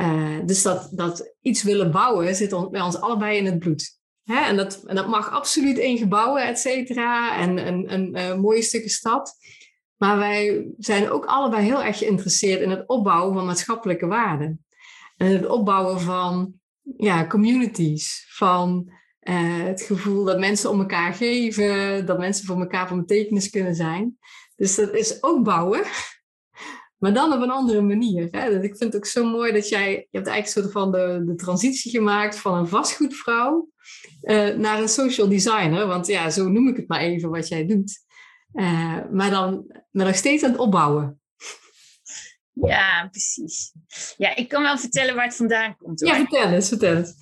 Uh, dus dat, iets willen bouwen zit bij ons allebei in het bloed. Hè? En, dat, en dat mag absoluut in gebouwen, et cetera. En een, een, een mooie stukken stad. Maar wij zijn ook allebei heel erg geïnteresseerd in het opbouwen van maatschappelijke waarden. En het opbouwen van ja, communities. Van uh, het gevoel dat mensen om elkaar geven. Dat mensen voor elkaar van betekenis kunnen zijn. Dus dat is ook bouwen. Maar dan op een andere manier. Hè? Dus ik vind het ook zo mooi dat jij... Je hebt eigenlijk soort van de, de transitie gemaakt van een vastgoedvrouw... Uh, naar een social designer. Want ja, zo noem ik het maar even wat jij doet. Uh, maar dan maar nog steeds aan het opbouwen. Ja, precies. Ja, ik kan wel vertellen waar het vandaan komt. Hoor. Ja, vertel eens, vertel eens.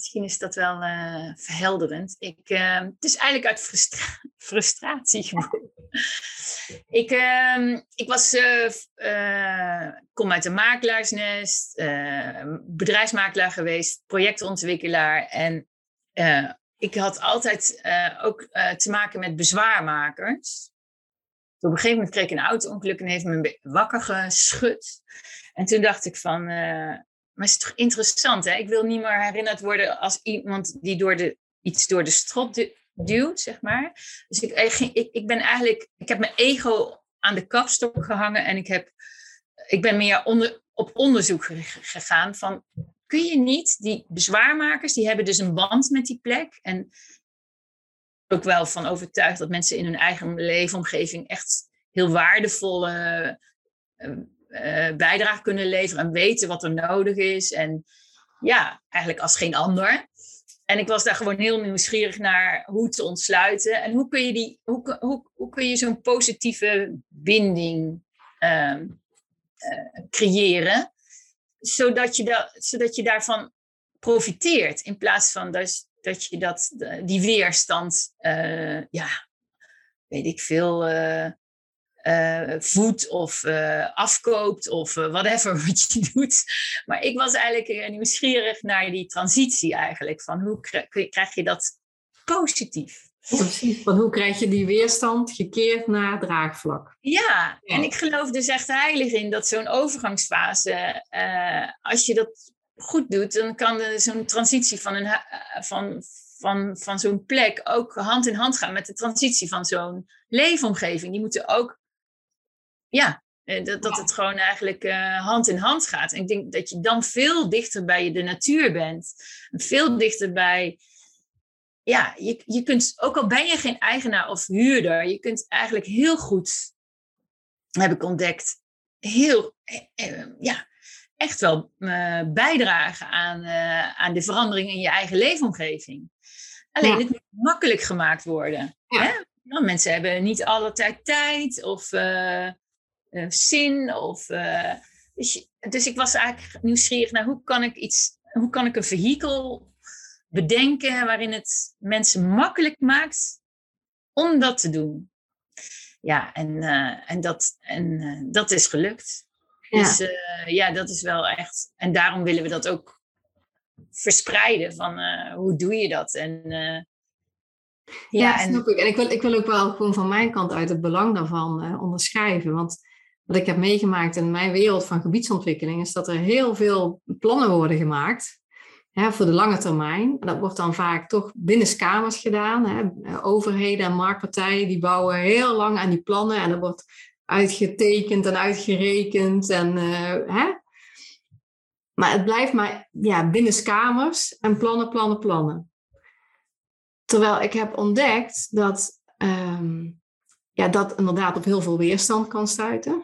Misschien is dat wel uh, verhelderend. Ik, het is eigenlijk uit frustra frustratie geboren. Ik, uh, ik was, uh, kom uit een makelaarsnest, bedrijfsmakelaar geweest, projectontwikkelaar. En ik had altijd ook te maken met bezwaarmakers. Op een gegeven moment kreeg ik een auto-ongeluk en heeft me wakker geschud. En toen dacht ik van, maar is het toch interessant hè? Ik wil niet meer herinnerd worden als iemand die door de, iets door de strot duwt, zeg maar. Dus ik, ik, ik ben eigenlijk, ik heb mijn ego aan de kapstok gehangen en ik, heb, ik ben meer onder, op onderzoek gegaan van, kun je niet, die bezwaarmakers, die hebben dus een band met die plek en ook wel van overtuigd dat mensen in hun eigen leefomgeving echt heel waardevolle uh, bijdrage kunnen leveren en weten wat er nodig is. En ja, eigenlijk als geen ander. En ik was daar gewoon heel nieuwsgierig naar hoe te ontsluiten. En hoe kun je, die, hoe, hoe, hoe kun je zo'n positieve binding uh, uh, creëren, zodat je, da, zodat je daarvan profiteert. In plaats van dat, dat je dat, die weerstand, uh, ja, weet ik veel, uh, voedt of uh, afkoopt of uh, whatever wat je doet. Maar ik was eigenlijk nieuwsgierig naar die transitie eigenlijk. Van hoe krijg je dat positief? Precies, van hoe krijg je die weerstand gekeerd naar draagvlak? Ja, ja. en ik geloof dus echt heilig in dat zo'n overgangsfase, als je dat goed doet, dan kan zo'n transitie van, een, van, van, van zo'n plek ook hand in hand gaan met de transitie van zo'n leefomgeving. Die moeten ook ja, eh, dat, dat het gewoon eigenlijk uh, hand in hand gaat. En ik denk dat je dan veel dichter bij de natuur bent. Veel dichter bij. Ja, je, je kunt, ook al ben je geen eigenaar of huurder, je kunt eigenlijk heel goed, heb ik ontdekt, heel, eh, ja, echt wel uh, bijdragen aan, uh, aan de verandering in je eigen leefomgeving. Alleen het moet makkelijk gemaakt worden. Ja. Hè? Nou, mensen hebben niet alle tijd tijd of uh, zin. Of, uh, dus, dus, ik was eigenlijk nieuwsgierig naar hoe kan ik iets, hoe kan ik een vehikel bedenken waarin het mensen makkelijk maakt om dat te doen. Ja, en, uh, en, dat, en dat is gelukt. Ja. Dus ja, dat is wel echt. En daarom willen we dat ook verspreiden. Van hoe doe je dat? En ja, ja, snap en, ik. En ik wil, ik wil ook wel gewoon van mijn kant uit het belang daarvan uh, onderschrijven. Want wat ik heb meegemaakt in mijn wereld van gebiedsontwikkeling, is dat er heel veel plannen worden gemaakt hè, voor de lange termijn. Dat wordt dan vaak toch binnenskamers gedaan. Hè. Overheden en marktpartijen die bouwen heel lang aan die plannen en er wordt uitgetekend en uitgerekend. En, uh, hè. Maar het blijft maar ja, binnenskamers en plannen, plannen, plannen. Terwijl ik heb ontdekt dat um, ja, dat inderdaad op heel veel weerstand kan stuiten.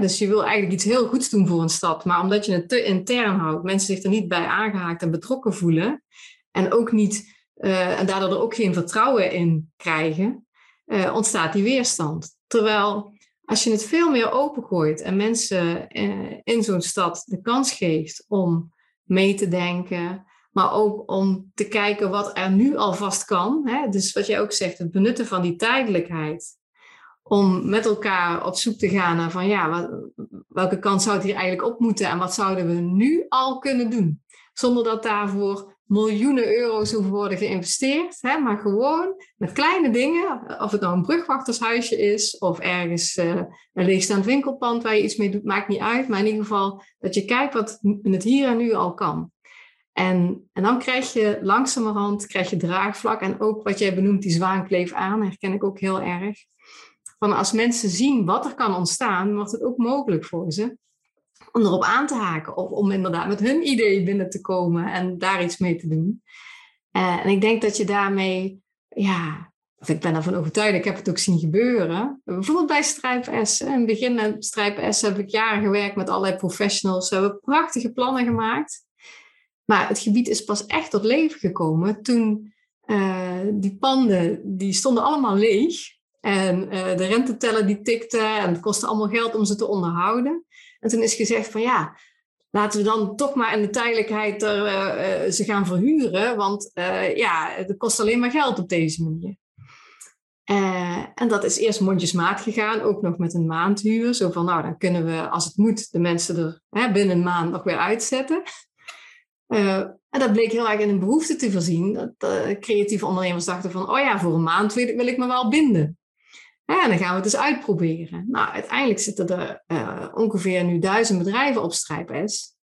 dus je wil eigenlijk iets heel goeds doen voor een stad, maar omdat je het te intern houdt, mensen zich er niet bij aangehaakt en betrokken voelen, en ook niet, uh, en daardoor er ook geen vertrouwen in krijgen, uh, ontstaat die weerstand. Terwijl als je het veel meer opengooit en mensen uh, in zo'n stad de kans geeft om mee te denken, maar ook om te kijken wat er nu alvast kan. Dus wat jij ook zegt, het benutten van die tijdelijkheid om met elkaar op zoek te gaan naar van ja, wat, welke kant zou het hier eigenlijk op moeten en wat zouden we nu al kunnen doen? Zonder dat daarvoor miljoenen euro's hoeven worden geïnvesteerd, hè, maar gewoon met kleine dingen, of het nou een brugwachtershuisje is of ergens uh, een leegstaand winkelpand waar je iets mee doet, maakt niet uit, maar in ieder geval dat je kijkt wat het hier en nu al kan. En, en dan krijg je langzamerhand krijg je draagvlak en ook wat jij benoemt, die zwaankleef aan, herken ik ook heel erg van als mensen zien wat er kan ontstaan, wordt het ook mogelijk voor ze om erop aan te haken of om inderdaad met hun idee binnen te komen en daar iets mee te doen. Uh, en ik denk dat je daarmee, ja, ik ben ervan overtuigd, ik heb het ook zien gebeuren. Bijvoorbeeld bij Strijp S. In het begin van Strijp S heb ik jaren gewerkt met allerlei professionals. We hebben prachtige plannen gemaakt. Maar het gebied is pas echt tot leven gekomen toen uh, die panden, die stonden allemaal leeg. En uh, de renteteller die tikte en het kostte allemaal geld om ze te onderhouden. En toen is gezegd van ja, laten we dan toch maar in de tijdelijkheid er, uh, ze gaan verhuren. Want ja, het kost alleen maar geld op deze manier. En dat is eerst mondjesmaat gegaan, ook nog met een maandhuur. Zo van, nou, dan kunnen we, als het moet, de mensen er hè, binnen een maand nog weer uitzetten. En dat bleek heel erg in een behoefte te voorzien. Dat creatieve ondernemers dachten van, oh ja, voor een maand wil ik me wel binden. Ja, dan gaan we het eens uitproberen. Nou, uiteindelijk zitten er ongeveer nu duizend bedrijven op StrijpS.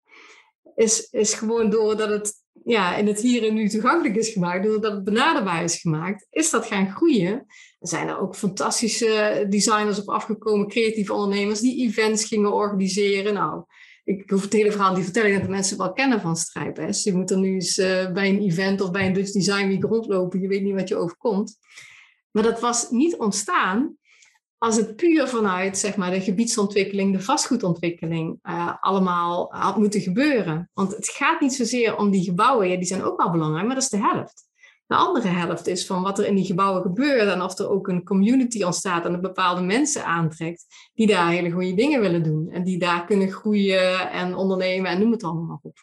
Is, is gewoon doordat het ja, in het hier en nu toegankelijk is gemaakt, doordat het benaderbaar is gemaakt, is dat gaan groeien. Er zijn er ook fantastische designers op afgekomen, creatieve ondernemers, die events gingen organiseren. Nou, ik hoef het hele verhaal niet te vertellen, dat de mensen wel kennen van Strijpes. Je moet er nu eens uh, bij een event of bij een Dutch Design Week rondlopen, je weet niet wat je overkomt. Maar dat was niet ontstaan als het puur vanuit zeg maar, de gebiedsontwikkeling, de vastgoedontwikkeling, uh, allemaal had moeten gebeuren. Want het gaat niet zozeer om die gebouwen, ja, die zijn ook wel belangrijk, maar dat is de helft. De andere helft is van wat er in die gebouwen gebeurt en of er ook een community ontstaat en een bepaalde mensen aantrekt die daar hele goede dingen willen doen en die daar kunnen groeien en ondernemen en noem het allemaal op.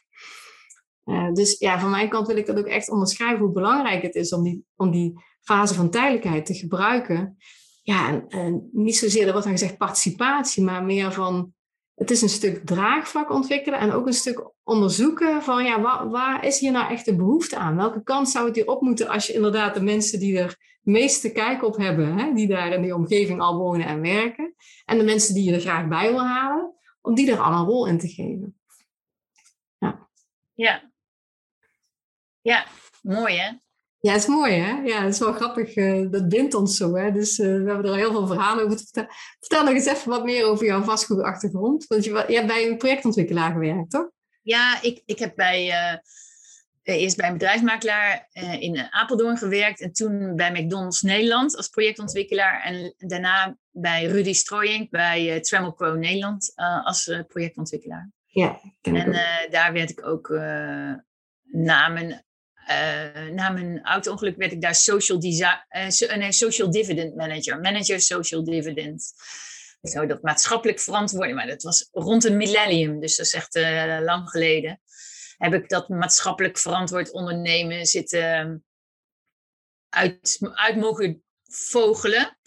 Uh, dus ja, van mijn kant wil ik dat ook echt onderschrijven hoe belangrijk het is om die, om die fase van tijdelijkheid te gebruiken ja, en, en, niet zozeer, er wordt dan gezegd participatie, maar meer van, het is een stuk draagvlak ontwikkelen en ook een stuk onderzoeken van, ja, waar, waar is hier nou echt de behoefte aan? Welke kant zou het hier op moeten als je inderdaad de mensen die er meeste kijk op hebben, hè, die daar in die omgeving al wonen en werken, en de mensen die je er graag bij wil halen, om die er al een rol in te geven. Ja. Ja, ja mooi hè? Ja, het is mooi hè? Ja, het is wel grappig. Uh, dat bindt ons zo hè. Dus uh, we hebben er al heel veel verhalen over te vertellen. Vertel nog eens even wat meer over jouw vastgoedachtergrond. Want je, je hebt bij een projectontwikkelaar gewerkt, toch? Ja, ik, ik heb bij, uh, eerst bij een bedrijfsmakelaar in Apeldoorn gewerkt. En toen bij McDonald's Nederland als projectontwikkelaar. En daarna bij Rudy Strooyink bij uh, Nederland als projectontwikkelaar. Ja, en daar werd ik ook na mijn uh, na mijn auto-ongeluk werd ik daar social, uh, nee, social dividend manager. Manager social dividend. Zo dat maatschappelijk verantwoording. Maar dat was rond een millennium, dus dat is echt uh, lang geleden. Heb ik dat maatschappelijk verantwoord ondernemen zitten uit, uit mogen vogelen.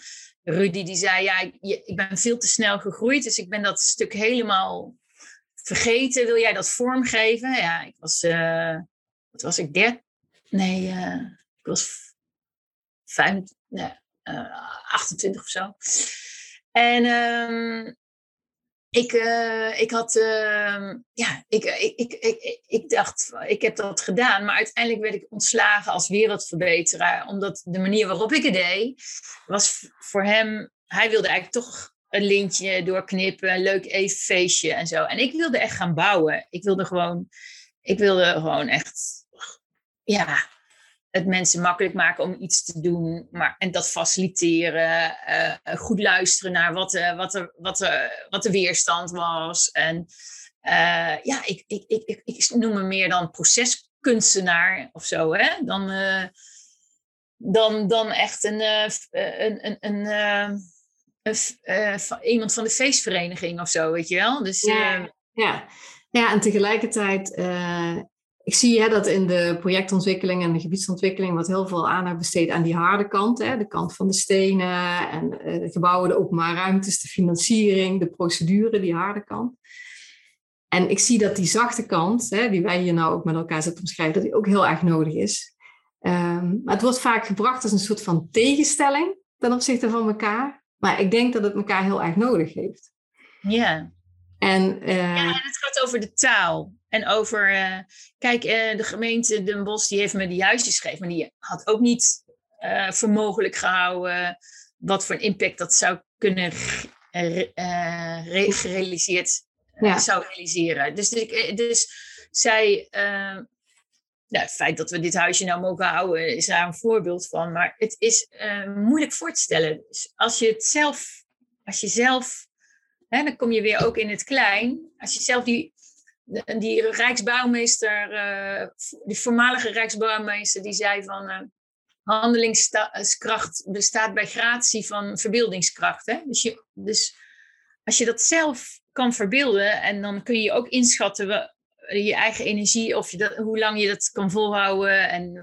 Rudy die zei, ja, ik, ik ben veel te snel gegroeid, dus ik ben dat stuk helemaal vergeten. Wil jij dat vormgeven? Ja, ik was, wat was ik, 13, Nee, uh, ik was 25, nee, uh, 28 of zo. En um, ik, uh, ik had, uh, ja, ik, ik, ik, ik, ik dacht, ik heb dat gedaan, maar uiteindelijk werd ik ontslagen als wereldverbeteraar, omdat de manier waarop ik het deed, was voor hem, hij wilde eigenlijk toch een lintje doorknippen, een leuk even feestje en zo. En ik wilde echt gaan bouwen. Ik wilde gewoon, ik wilde gewoon echt ja, het mensen makkelijk maken om iets te doen. Maar, en dat faciliteren. Uh, goed luisteren naar wat, uh, wat, er, wat, wat de weerstand was. En uh, ja, ik, ik, ik, ik, ik noem me meer dan proceskunstenaar of zo. Hè? Dan, dan, dan echt een, een, een, een, een iemand van de feestvereniging of zo, weet je wel. Dus, ja, ja. ja, en tegelijkertijd ik zie hè, dat in de projectontwikkeling en de gebiedsontwikkeling wordt heel veel aandacht besteed aan die harde kant. Hè, de kant van de stenen en uh, de gebouwen, de openbare ruimtes, de financiering, de procedure, die harde kant. En ik zie dat die zachte kant, hè, die wij hier nou ook met elkaar zitten omschrijven, dat die ook heel erg nodig is. Um, maar het wordt vaak gebracht als een soort van tegenstelling ten opzichte van elkaar. Maar ik denk dat het elkaar heel erg nodig heeft. Ja. En, uh, ja, en het gaat over de taal. En over, uh, kijk, uh, de gemeente Den Bosch die heeft me die huisjes gegeven, maar die had ook niet uh, voor mogelijk gehouden wat voor een impact dat zou kunnen gerealiseerd ja. zou realiseren. Dus, ik, dus zij, nou, het feit dat we dit huisje nou mogen houden, is daar een voorbeeld van. Maar het is moeilijk voor te stellen. Dus als je het zelf, als je zelf, hè, dan kom je weer ook in het klein. Als je zelf die die Rijksbouwmeester, uh, die voormalige Rijksbouwmeester, die zei van uh, handelingskracht bestaat bij gratie van verbeeldingskracht. Hè? Dus, je, dus als je dat zelf kan verbeelden en dan kun je ook inschatten je eigen energie of je dat, hoe lang je dat kan volhouden en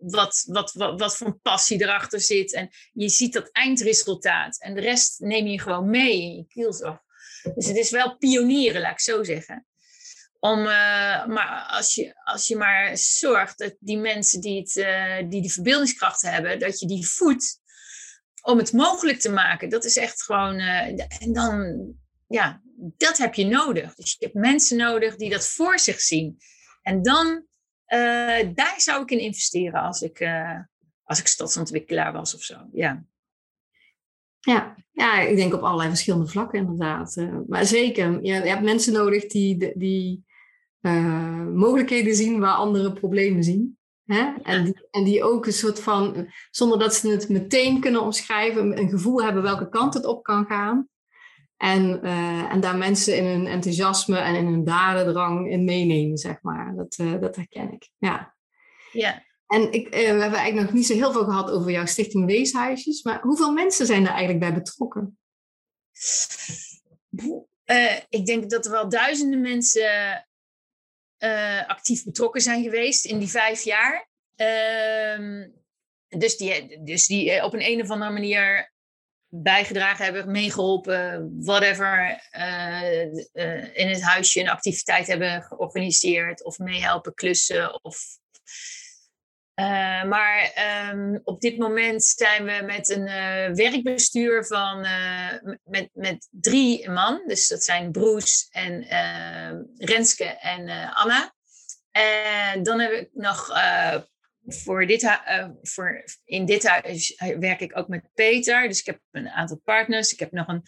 wat, wat, wat, wat voor passie erachter zit. En je ziet dat eindresultaat. En de rest neem je gewoon mee in je kielzog. Dus het is wel pionieren, laat ik zo zeggen. Om, uh, maar als je, als je maar zorgt dat die mensen die, het, uh, die die verbeeldingskracht hebben, dat je die voedt om het mogelijk te maken. Dat is echt gewoon. Uh, en dan, ja, dat heb je nodig. Dus je hebt mensen nodig die dat voor zich zien. En dan, daar zou ik in investeren als ik, als ik stadsontwikkelaar was of zo. Ja. Ja, ja, ik denk op allerlei verschillende vlakken inderdaad. maar zeker, je, je hebt mensen nodig die, die uh, mogelijkheden zien waar andere problemen zien. Hè? En, die, en die ook een soort van, zonder dat ze het meteen kunnen omschrijven, een gevoel hebben welke kant het op kan gaan. En, uh, en daar mensen in hun enthousiasme en in hun dadendrang in meenemen, zeg maar. Dat, uh, dat herken ik. Ja. ja. En ik, we hebben eigenlijk nog niet zo heel veel gehad over jouw stichting Weeshuisjes. Maar hoeveel mensen zijn er eigenlijk bij betrokken? ik denk dat er wel duizenden mensen uh, actief betrokken zijn geweest in die vijf jaar. Uh, dus, die, dus die eh, op een, een of andere manier bijgedragen hebben, meegeholpen, whatever, uh, in het huisje een activiteit hebben georganiseerd of meehelpen klussen. Of, uh, maar um, op dit moment zijn we met een werkbestuur van met, met drie man. Dus dat zijn Broes en Renske en Anna. En dan heb ik nog voor dit, voor in dit huis werk ik ook met Peter. Dus ik heb een aantal partners. Ik heb nog een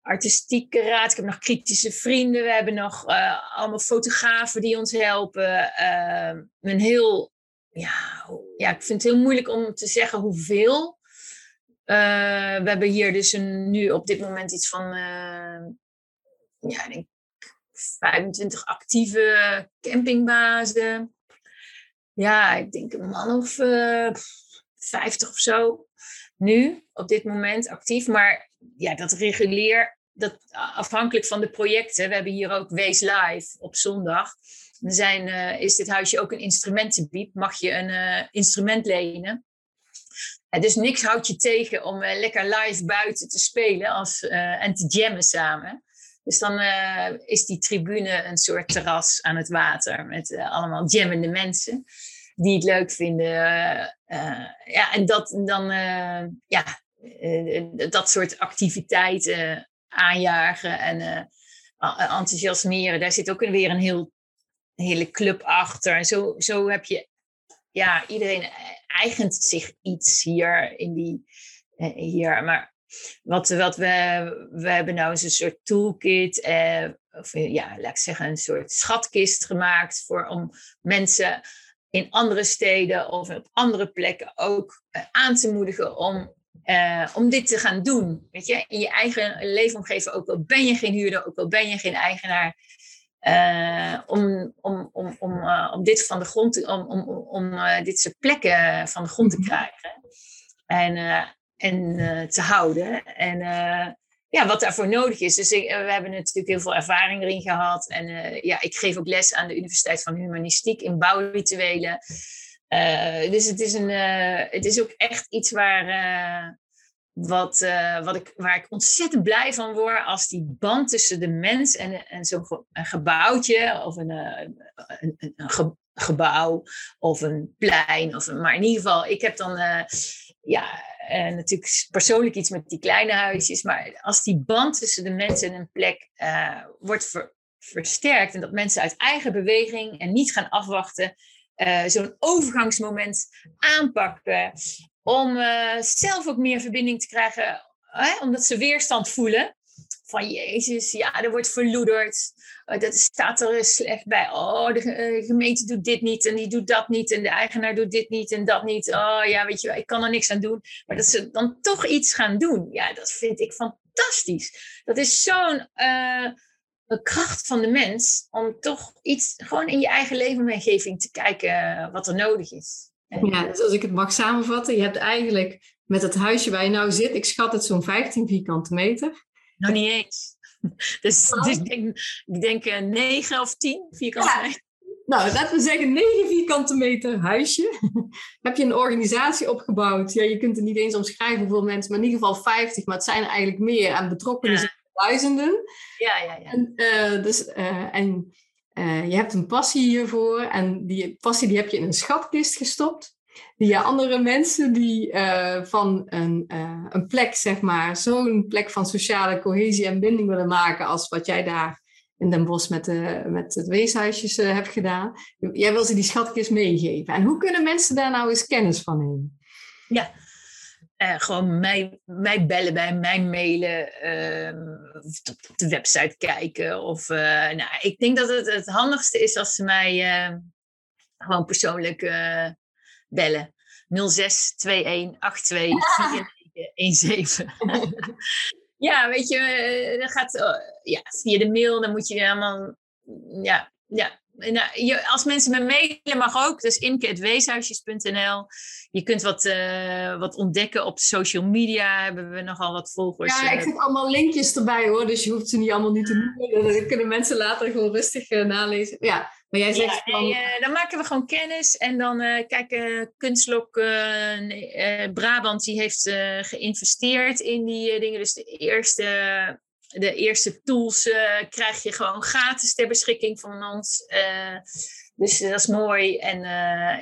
artistieke raad. Ik heb nog kritische vrienden. We hebben nog allemaal fotografen die ons helpen. Uh, een heel, ja, ja, ik vind het heel moeilijk om te zeggen hoeveel. we hebben hier dus een, nu op dit moment iets van, ja, ik denk 25 actieve campingbazen ja, ik denk een man of uh, eh, 50 of zo. Nu, op dit moment actief. Maar ja, dat reguleer, dat afhankelijk van de projecten. We hebben hier ook Wees Live op zondag. Zijn, uh, is dit huisje ook een instrumentenbiep. Mag je een uh, instrument lenen. dus niks houdt je tegen om lekker live buiten te spelen als, en te jammen samen. Dus dan is die tribune een soort terras aan het water met allemaal jammende mensen die het leuk vinden. Ja, en dat dan, ja, dat soort activiteiten aanjagen en enthousiasmeren. Daar zit ook weer een heel, hele club achter. En zo, zo heb je, ja, iedereen eigent zich iets hier in die, hier. Maar wat, wat we, we hebben nou eens een soort toolkit, eh, of ja, laat ik zeggen, een soort schatkist gemaakt voor, om mensen in andere steden of op andere plekken ook eh, aan te moedigen om, eh, om dit te gaan doen. Weet je, in je eigen leefomgeving, ook al ben je geen huurder, ook al ben je geen eigenaar. Uh, om, om, om, om, uh, om dit van de grond te, om, om, om dit soort plekken van de grond te mhm. krijgen. En, en te houden. En ja, wat daarvoor nodig is. Dus ik, we hebben natuurlijk heel veel ervaring erin gehad. En ja, ik geef ook les aan de Universiteit van Humanistiek in bouwrituelen. Dus het is, een, het is ook echt iets waar, wat, wat ik, waar ik ontzettend blij van word. Als die band tussen de mens en, en zo'n gebouwtje of een, een, een, gebouw of een plein. Of maar in ieder geval, ik heb dan ja, natuurlijk persoonlijk iets met die kleine huisjes. Maar als die band tussen de mensen en een plek wordt versterkt. En dat mensen uit eigen beweging en niet gaan afwachten. Uh, zo'n overgangsmoment aanpakken. Om zelf ook meer verbinding te krijgen. omdat ze weerstand voelen van Jezus, ja, er wordt verloederd. Uh, dat staat er slecht bij. Oh, de uh, gemeente doet dit niet en die doet dat niet. En de eigenaar doet dit niet en dat niet. Oh ja, weet je, ik kan er niks aan doen. Maar dat ze dan toch iets gaan doen. Ja, dat vind ik fantastisch. Dat is zo'n kracht van de mens. Om toch iets gewoon in je eigen leefomgeving te kijken wat er nodig is. Ja, dus als ik het mag samenvatten. Je hebt eigenlijk met het huisje waar je nou zit. Ik schat het zo'n 15 vierkante meter. Nog niet eens. Dus, dus ik denk, ik denk uh, 9 of 10 vierkante ja. Nou, laten we zeggen 9 vierkante meter huisje. Heb je een organisatie opgebouwd? Ja, je kunt het niet eens omschrijven hoeveel mensen, maar in ieder geval 50, maar het zijn er eigenlijk meer. En betrokkenen duizenden. Ja, ja, ja. En, uh, dus, uh, en uh, je hebt een passie hiervoor. En die passie die heb je in een schatkist gestopt. Die andere mensen die van een, een plek, zeg maar, zo'n plek van sociale cohesie en binding willen maken als wat jij daar in Den Bosch met, de, met het weeshuisjes uh, heb gedaan. Jij wil ze die schatkist meegeven. En hoe kunnen mensen daar nou eens kennis van nemen? Ja, uh, gewoon mij, mij bellen bij mij mailen, uh, op de website kijken. Of, uh, nou, ik denk dat het het handigste is als ze mij gewoon persoonlijk bellen. 06 21 82 17. Ja, weet je, eh, dat gaat uh, ja, via de mail, dan moet je allemaal, ja, ja. Nou, je, als mensen me mailen mag ook, dus imke.weeshuisjes.nl. Je kunt wat, uh, wat ontdekken op social media, hebben we nogal wat volgers. Ja, ik zet allemaal linkjes erbij hoor, dus je hoeft ze niet allemaal niet te noemen. Dan kunnen mensen later gewoon rustig nalezen. Ja, maar jij zegt ja, van... nee, dan maken we gewoon kennis. En dan kijk, uh, Kunstlok Brabant die heeft geïnvesteerd in die dingen. Dus de eerste, de eerste tools krijg je gewoon gratis ter beschikking van ons. Dus dat is mooi. En,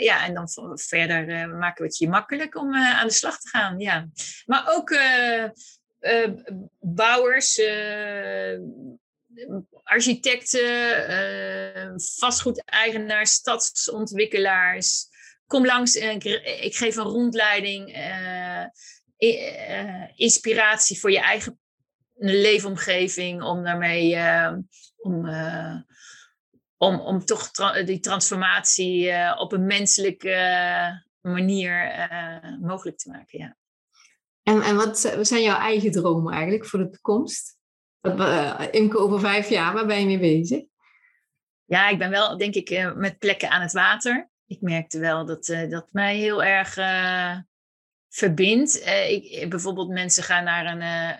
ja, en dan verder maken we het je makkelijk om aan de slag te gaan. Ja. Maar ook bouwers architecten, vastgoedeigenaars, stadsontwikkelaars. Kom langs, en ik, ik geef een rondleiding, inspiratie voor je eigen leefomgeving, om daarmee om, om, om toch tra die transformatie op een menselijke manier mogelijk te maken. Ja. En, en wat zijn jouw eigen dromen eigenlijk voor de toekomst? Uh, Imke, over vijf jaar, waar ben je mee bezig? Ja, ik ben wel, denk ik, uh, met plekken aan het water. Ik merkte wel dat uh, dat mij heel erg verbindt. ik, bijvoorbeeld mensen gaan naar een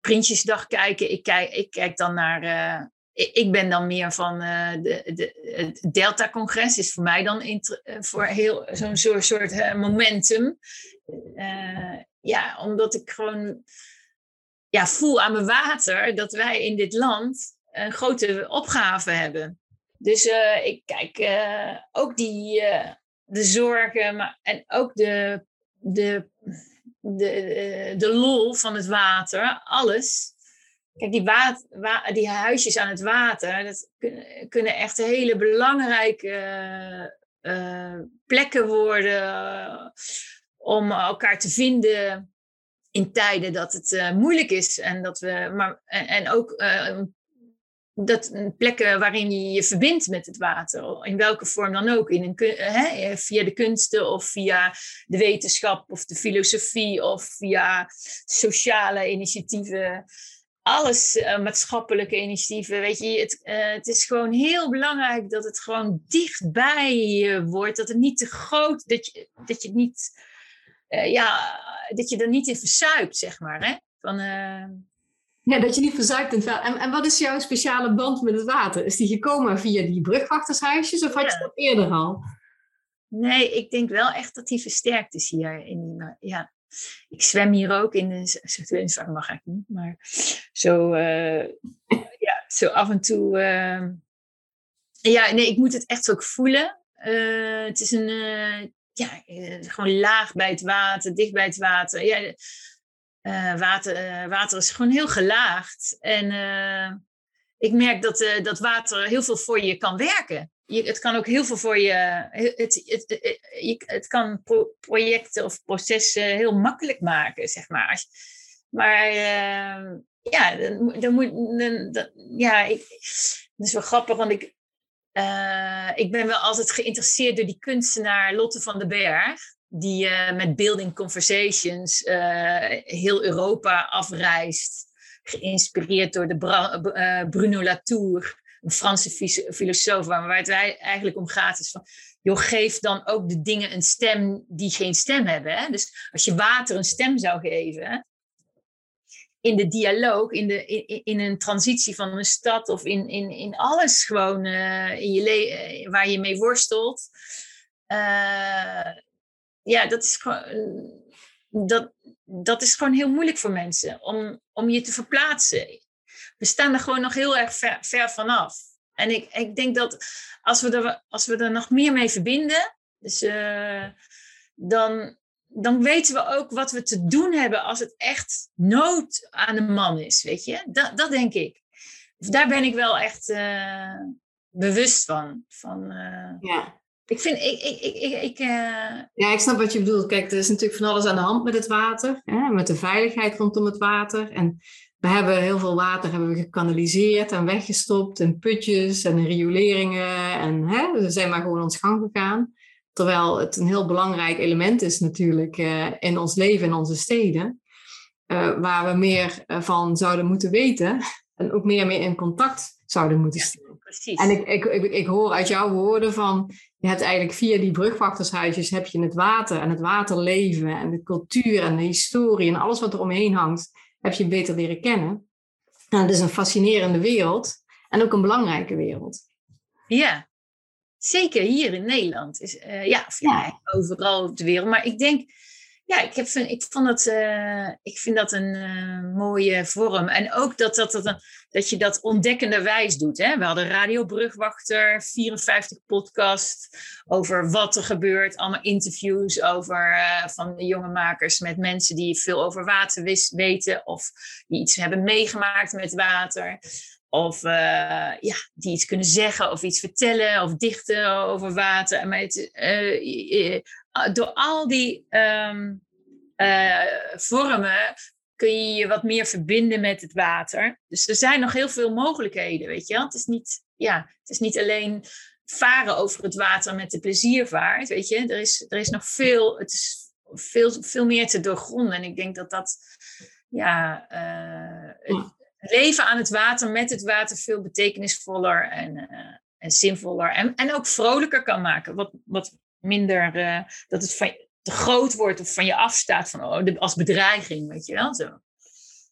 Prinsjesdag kijken. Ik kijk, ik kijk dan naar... ik ben dan meer van de, de, het Delta-congres is voor mij dan voor heel zo'n soort, soort momentum. ja, omdat ik gewoon ja, voel aan mijn water dat wij in dit land een grote opgave hebben. Dus ik kijk ook die, de zorgen en ook de, de, de, de lol van het water, alles. Kijk, die, die huisjes aan het water, dat kunnen, kunnen echt hele belangrijke plekken worden om elkaar te vinden in tijden dat het uh, moeilijk is. En, dat we, maar, en, ook uh, dat plekken waarin je je verbindt met het water. In welke vorm dan ook. In een, via de kunsten of via de wetenschap of de filosofie of via sociale initiatieven. Alles uh, maatschappelijke initiatieven. Weet je, het, het is gewoon heel belangrijk dat het gewoon dichtbij je wordt. Dat het niet te groot, dat je, dat je het niet uh, ja, dat je er niet in verzuipt, zeg maar. Hè? Van. Ja, dat je niet verzuipt in het water. En, en wat is jouw speciale band met het water? Is die gekomen via die brugwachtershuisjes of had je dat eerder al? Nee, ik denk wel echt dat die versterkt is hier. In, ja. Ik zwem hier ook in de zwembad mag ik niet, maar zo, uh, ja, zo af en toe. Uh, ja, nee, ik moet het echt ook voelen. Uh, het is een, ja, eh, gewoon laag bij het water, dicht bij het water. Ja, water, water is gewoon heel gelaagd. En ik merk dat, dat water heel veel voor je kan werken. Je, het kan ook heel veel voor je. Het, het, het, het kan pro projecten of processen heel makkelijk maken, zeg maar. Maar ja, dan, moet. Dan, ja, ik, dat is wel grappig, want ik, uh, ik ben wel altijd geïnteresseerd door die kunstenaar Lotte van den Berg. Die uh, met Building Conversations heel Europa afreist. Geïnspireerd door de Bruno Latour, een Franse filosoof. Waar het eigenlijk om gaat is van... Joh, geef dan ook de dingen een stem die geen stem hebben. Hè? Dus als je water een stem zou geven in de dialoog, in, de, in, in een transitie van een stad of in, in, in alles gewoon uh, in je le- waar je mee worstelt. Uh, ja, dat is gewoon. Dat, dat is gewoon heel moeilijk voor mensen om, om je te verplaatsen. We staan er gewoon nog heel erg ver, ver vanaf. En ik, ik denk dat als we, er, als we er nog meer mee verbinden, dus, uh, dan, dan weten we ook wat we te doen hebben als het echt nood aan de man is, weet je? Dat, dat denk ik. Daar ben ik wel echt uh, bewust van. van uh, ja. Ik vind, ik, ik, ik, ik, ik Ja, ik snap wat je bedoelt. Kijk, er is natuurlijk van alles aan de hand met het water, hè? met de veiligheid rondom het water. En we hebben heel veel water hebben we gekanaliseerd en weggestopt in putjes en in rioleringen. En hè, we zijn maar gewoon ons gang gegaan. Terwijl het een heel belangrijk element is natuurlijk uh, in ons leven in onze steden. Uh, waar we meer uh, van zouden moeten weten. En ook meer mee in contact zouden moeten staan. Ja, precies. En ik, ik, ik, ik, hoor uit jouw woorden van... Je hebt eigenlijk via die brugwachtershuisjes heb je het water en het waterleven en de cultuur en de historie en alles wat er omheen hangt, heb je beter leren kennen. En het is een fascinerende wereld en ook een belangrijke wereld. Ja, zeker hier in Nederland. Is, uh, of ja, ja, overal op de wereld. Maar ik denk, ja, ik, heb, ik, vond het, uh, ik vind dat een uh, mooie vorm. En ook dat, dat, dat, dat je dat ontdekkenderwijs doet. Hè? We hadden Radio Brugwachter, 54 podcast over wat er gebeurt. Allemaal interviews over, uh, van de jonge makers met mensen die veel over water weten. Of die iets hebben meegemaakt met water. Of ja, die iets kunnen zeggen of iets vertellen of dichten over water. Maar het, uh, door al die um, uh, vormen kun je je wat meer verbinden met het water. Dus er zijn nog heel veel mogelijkheden, weet je. Het is niet, ja, het is niet alleen varen over het water met de pleziervaart, weet je. Er is, er is nog veel, het is veel, veel meer te doorgronden. En ik denk dat dat, ja... ja leven aan het water, met het water, veel betekenisvoller en, uh, en zinvoller. En, en ook vrolijker kan maken. Wat, wat minder uh, dat het van, te groot wordt of van je afstaat van, oh, de, als bedreiging, weet je wel zo.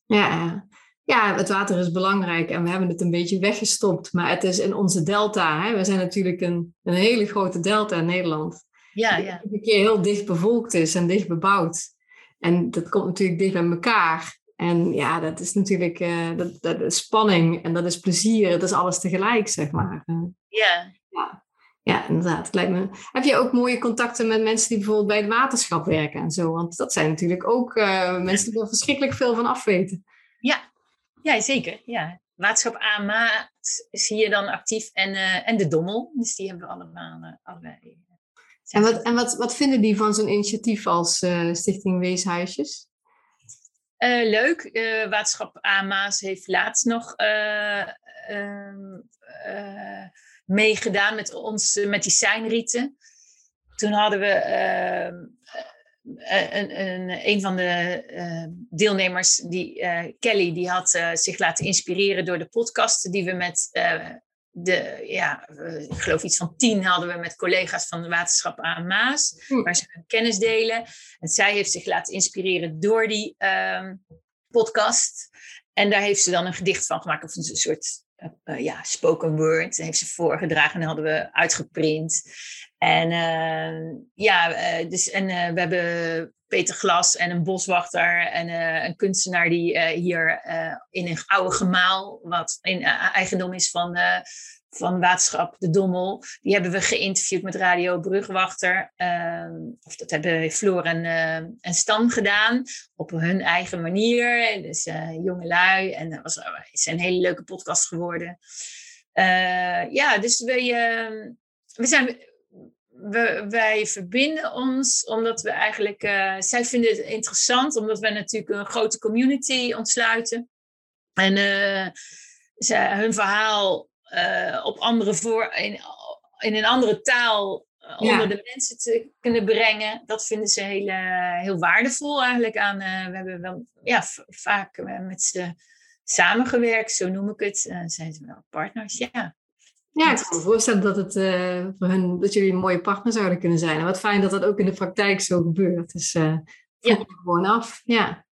Ja, ja, het water is belangrijk en we hebben het een beetje weggestopt. Maar het is in onze delta. Hè? We zijn natuurlijk een, een hele grote delta in Nederland. Ja, ja. Die een keer heel dicht bevolkt is en dicht bebouwd. En dat komt natuurlijk dicht bij elkaar. En ja, dat is natuurlijk uh, dat, dat is spanning en dat is plezier. Dat is alles tegelijk, zeg maar. Ja. ja. Ja, inderdaad. Het lijkt me... Heb je ook mooie contacten met mensen die bijvoorbeeld bij het waterschap werken en zo? Want dat zijn natuurlijk ook uh, mensen die er verschrikkelijk veel van afweten. Ja, ja zeker. Ja. Waterschap AMA is hier dan actief en, en de Dommel. Dus die hebben we allemaal allebei. En, wat, en wat, wat vinden die van zo'n initiatief als Stichting Weeshuisjes? Leuk. Waterschap Amaas heeft laatst nog uh, meegedaan met ons, met die seinrieten. Toen hadden we ehm, een, een, een van de deelnemers, die, Kelly, die had zich laten inspireren door de podcast die we met de, ja, ik geloof iets van tien hadden we met collega's van de waterschap aan Maas, hm. waar ze hun kennis delen. En zij heeft zich laten inspireren door die um, podcast. En daar heeft ze dan een gedicht van gemaakt, of een soort uh, ja, spoken word. Heeft ze voorgedragen en hadden we uitgeprint. En uh, ja, dus, en we hebben Peter Glas en een boswachter en een kunstenaar die hier in een oude gemaal, wat in eigendom is van, van waterschap De Dommel, die hebben we geïnterviewd met Radio Brugwachter. Ehm, of dat hebben Floor en, en Stan gedaan, op hun eigen manier. Dus jonge lui. En dat was, is een hele leuke podcast geworden. ja, dus we, we zijn we, wij verbinden ons omdat we eigenlijk, uh, zij vinden het interessant, omdat we natuurlijk een grote community ontsluiten. En uh, zij, hun verhaal uh, op andere voor, in, in een andere taal onder de mensen te kunnen brengen, dat vinden ze heel, heel waardevol eigenlijk aan. we hebben wel ja, vaak met ze samengewerkt, zo noem ik het. zijn ze wel partners, ja. Ja, ik kan me voorstellen dat, het, uh, voor hun, dat jullie een mooie partner zouden kunnen zijn. En wat fijn dat dat ook in de praktijk zo gebeurt. Dus uh, ja. gewoon af. Ja.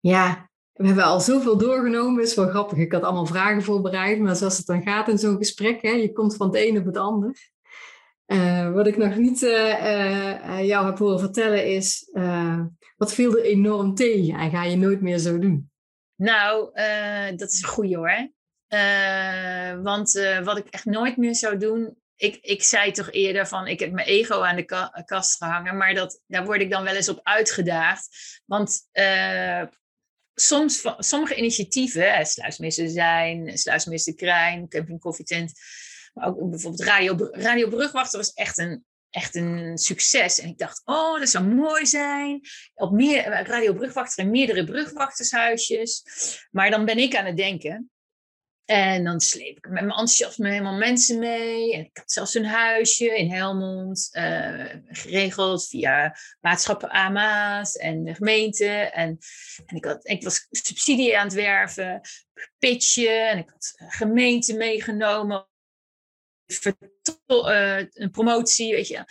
ja, we hebben al zoveel doorgenomen. Is wel grappig. Ik had allemaal vragen voorbereid. Maar zoals het dan gaat in zo'n gesprek, hè, je komt van het een op het ander. Uh, wat ik nog niet uh, uh, jou heb horen vertellen is, wat viel er enorm tegen en ga je nooit meer zo doen? Nou, dat is een goeie hoor. want wat ik echt nooit meer zou doen, ik, ik zei toch eerder van ik heb mijn ego aan de ka kast gehangen, maar dat, daar word ik dan wel eens op uitgedaagd. Want soms, sommige initiatieven, Sluismissen zijn, Sluismissen Krijn, Camping Koffietent, maar ook bijvoorbeeld Radio, Radio Brugwachter was echt een, echt een succes. En ik dacht, oh, dat zou mooi zijn. Op meer, Radio Brugwachter en meerdere brugwachtershuisjes. Maar dan ben ik aan het denken. En dan sleep ik met mijn enthousiasme helemaal mensen mee. En ik had zelfs een huisje in Helmond uh, geregeld via maatschappen AMA's en de gemeente. En, en ik, had, ik was subsidie aan het werven, pitchen. En ik had gemeente meegenomen. Uh, een promotie, weet je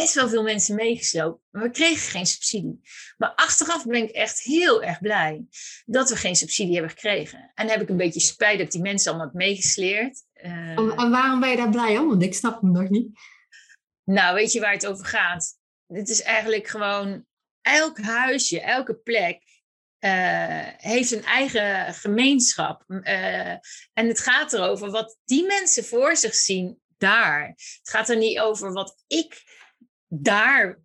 best wel veel mensen meegeslopen. Maar we kregen geen subsidie. Maar achteraf ben ik echt heel erg blij dat we geen subsidie hebben gekregen. En heb ik een beetje spijt dat die mensen allemaal meegesleerd. Uh, en, waarom ben je daar blij om? Want ik snap hem nog niet. Nou, weet je waar het over gaat? Dit is eigenlijk gewoon elk huisje, elke plek uh, heeft een eigen gemeenschap. Uh, en het gaat erover wat die mensen voor zich zien daar. Het gaat er niet over wat ik daar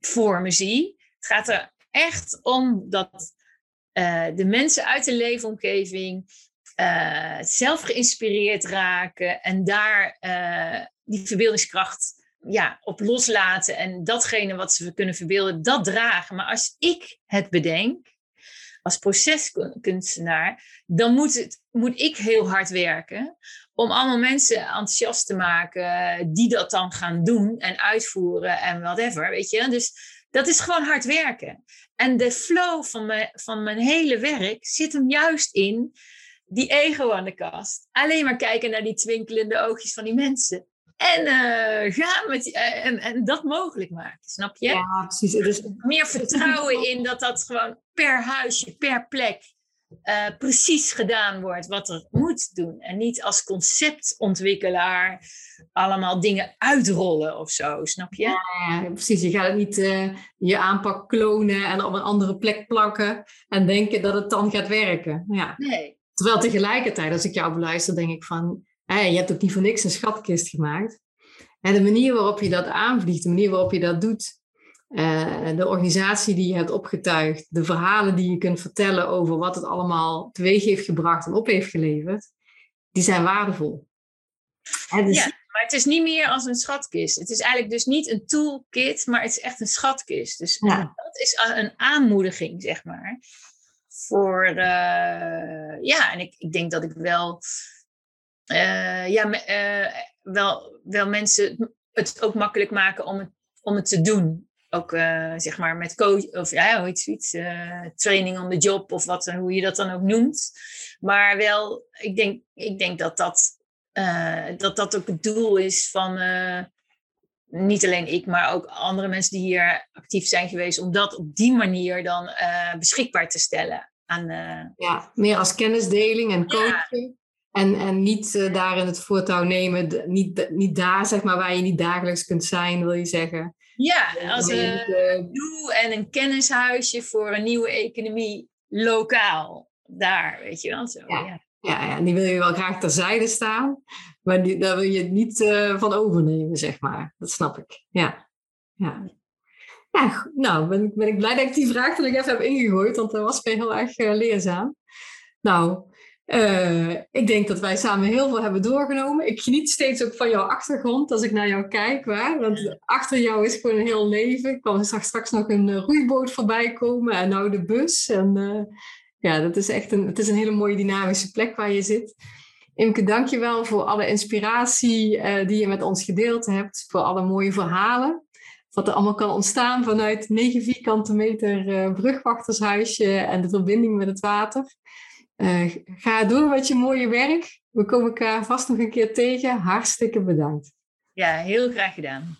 voor me zie. Het gaat er echt om dat uh, de mensen uit de leefomgeving uh, zelf geïnspireerd raken en daar uh, die verbeeldingskracht ja, op loslaten en datgene wat ze kunnen verbeelden, dat dragen. Maar als ik het bedenk, als proceskunstenaar, dan moet, het, moet ik heel hard werken om allemaal mensen enthousiast te maken die dat dan gaan doen en uitvoeren en whatever, weet je. Dus dat is gewoon hard werken. En de flow van mijn, van mijn hele werk zit hem juist in die ego aan de kast. Alleen maar kijken naar die twinkelende oogjes van die mensen. En uh, gaan met uh, en, en dat mogelijk maken, snap je? Ja, precies. Dus, Meer vertrouwen in dat dat gewoon per huisje, per plek uh, precies gedaan wordt wat er moet doen. En niet als conceptontwikkelaar allemaal dingen uitrollen of zo, snap je? Ja, precies. Je gaat het niet uh, je aanpak klonen en op een andere plek plakken en denken dat het dan gaat werken. Ja. Nee. Terwijl tegelijkertijd, als ik jou beluister, denk ik van, hey, je hebt ook niet voor niks een schatkist gemaakt. En de manier waarop je dat aanvliegt, de manier waarop je dat doet, uh, de organisatie die je hebt opgetuigd, de verhalen die je kunt vertellen over wat het allemaal teweeg heeft gebracht en op heeft geleverd, die zijn waardevol. Dus... Ja, maar het is niet meer als een schatkist. Het is eigenlijk dus niet een toolkit, maar het is echt een schatkist. Dus ja. dat is een aanmoediging, zeg maar. Voor, uh, ja, en ik, ik denk dat ik wel, uh, ja, wel, wel mensen het ook makkelijk maken om het, om het te doen ook uh, zeg maar met coach of ja, hoe iets, uh, training on the job of wat, hoe je dat dan ook noemt. Maar wel, ik denk, ik denk dat, dat, uh, dat dat ook het doel is van niet alleen ik, maar ook andere mensen die hier actief zijn geweest, om dat op die manier dan beschikbaar te stellen. Aan, ja, meer als kennisdeling en coaching. En, en niet uh, daarin het voortouw nemen, niet, niet daar zeg maar waar je niet dagelijks kunt zijn, wil je zeggen. Ja, als een doel en een kennishuisje voor een nieuwe economie lokaal. Daar, weet je wel. Zo, ja. Ja. ja. Ja, die wil je wel graag terzijde staan, maar die, daar wil je het niet uh, van overnemen, zeg maar. Dat snap ik. Ja. Ja. Ja, nou ben, ben ik blij dat ik die vraag er even heb ingegooid, want dat was weer heel erg uh, leerzaam. Nou, uh, ik denk dat wij samen heel veel hebben doorgenomen. Ik geniet steeds ook van jouw achtergrond als ik naar jou kijk. Waar? Want achter jou is gewoon een heel leven. Ik kwam straks, straks nog een uh, roeiboot voorbij komen en nou de bus. En uh, ja, dat is echt een, het is een hele mooie dynamische plek waar je zit. Imke, dank je wel voor alle inspiratie die je met ons gedeeld hebt. Voor alle mooie verhalen. Wat er allemaal kan ontstaan vanuit 9 vierkante meter brugwachtershuisje en de verbinding met het water. Uh, ga door met je mooie werk. We komen elkaar vast nog een keer tegen. Hartstikke bedankt. Ja, heel graag gedaan.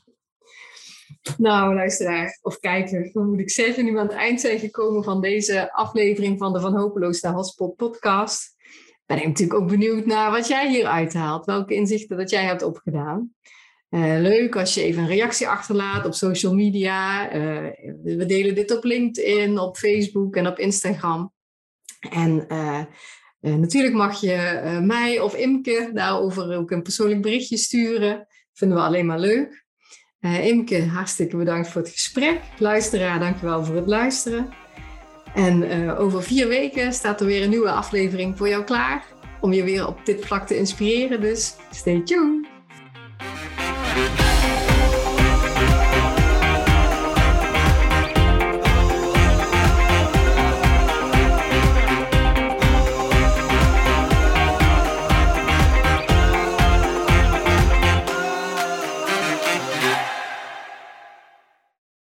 Nou, luisteraar of kijker, dan moet ik zeggen, nu we aan het eind zijn gekomen van deze aflevering van de Van Hopeloos naar Hotspot podcast, ben ik natuurlijk ook benieuwd naar wat jij hier uithaalt. Welke inzichten dat jij hebt opgedaan. Uh, leuk als je even een reactie achterlaat op social media. Uh, we delen dit op LinkedIn, op Facebook en op Instagram. En uh, natuurlijk mag je mij of Imke daarover ook een persoonlijk berichtje sturen. Vinden we alleen maar leuk. Imke, hartstikke bedankt voor het gesprek. Luisteraar, dankjewel voor het luisteren. En over vier weken staat er weer een nieuwe aflevering voor jou klaar. Om je weer op dit vlak te inspireren. Dus stay tuned.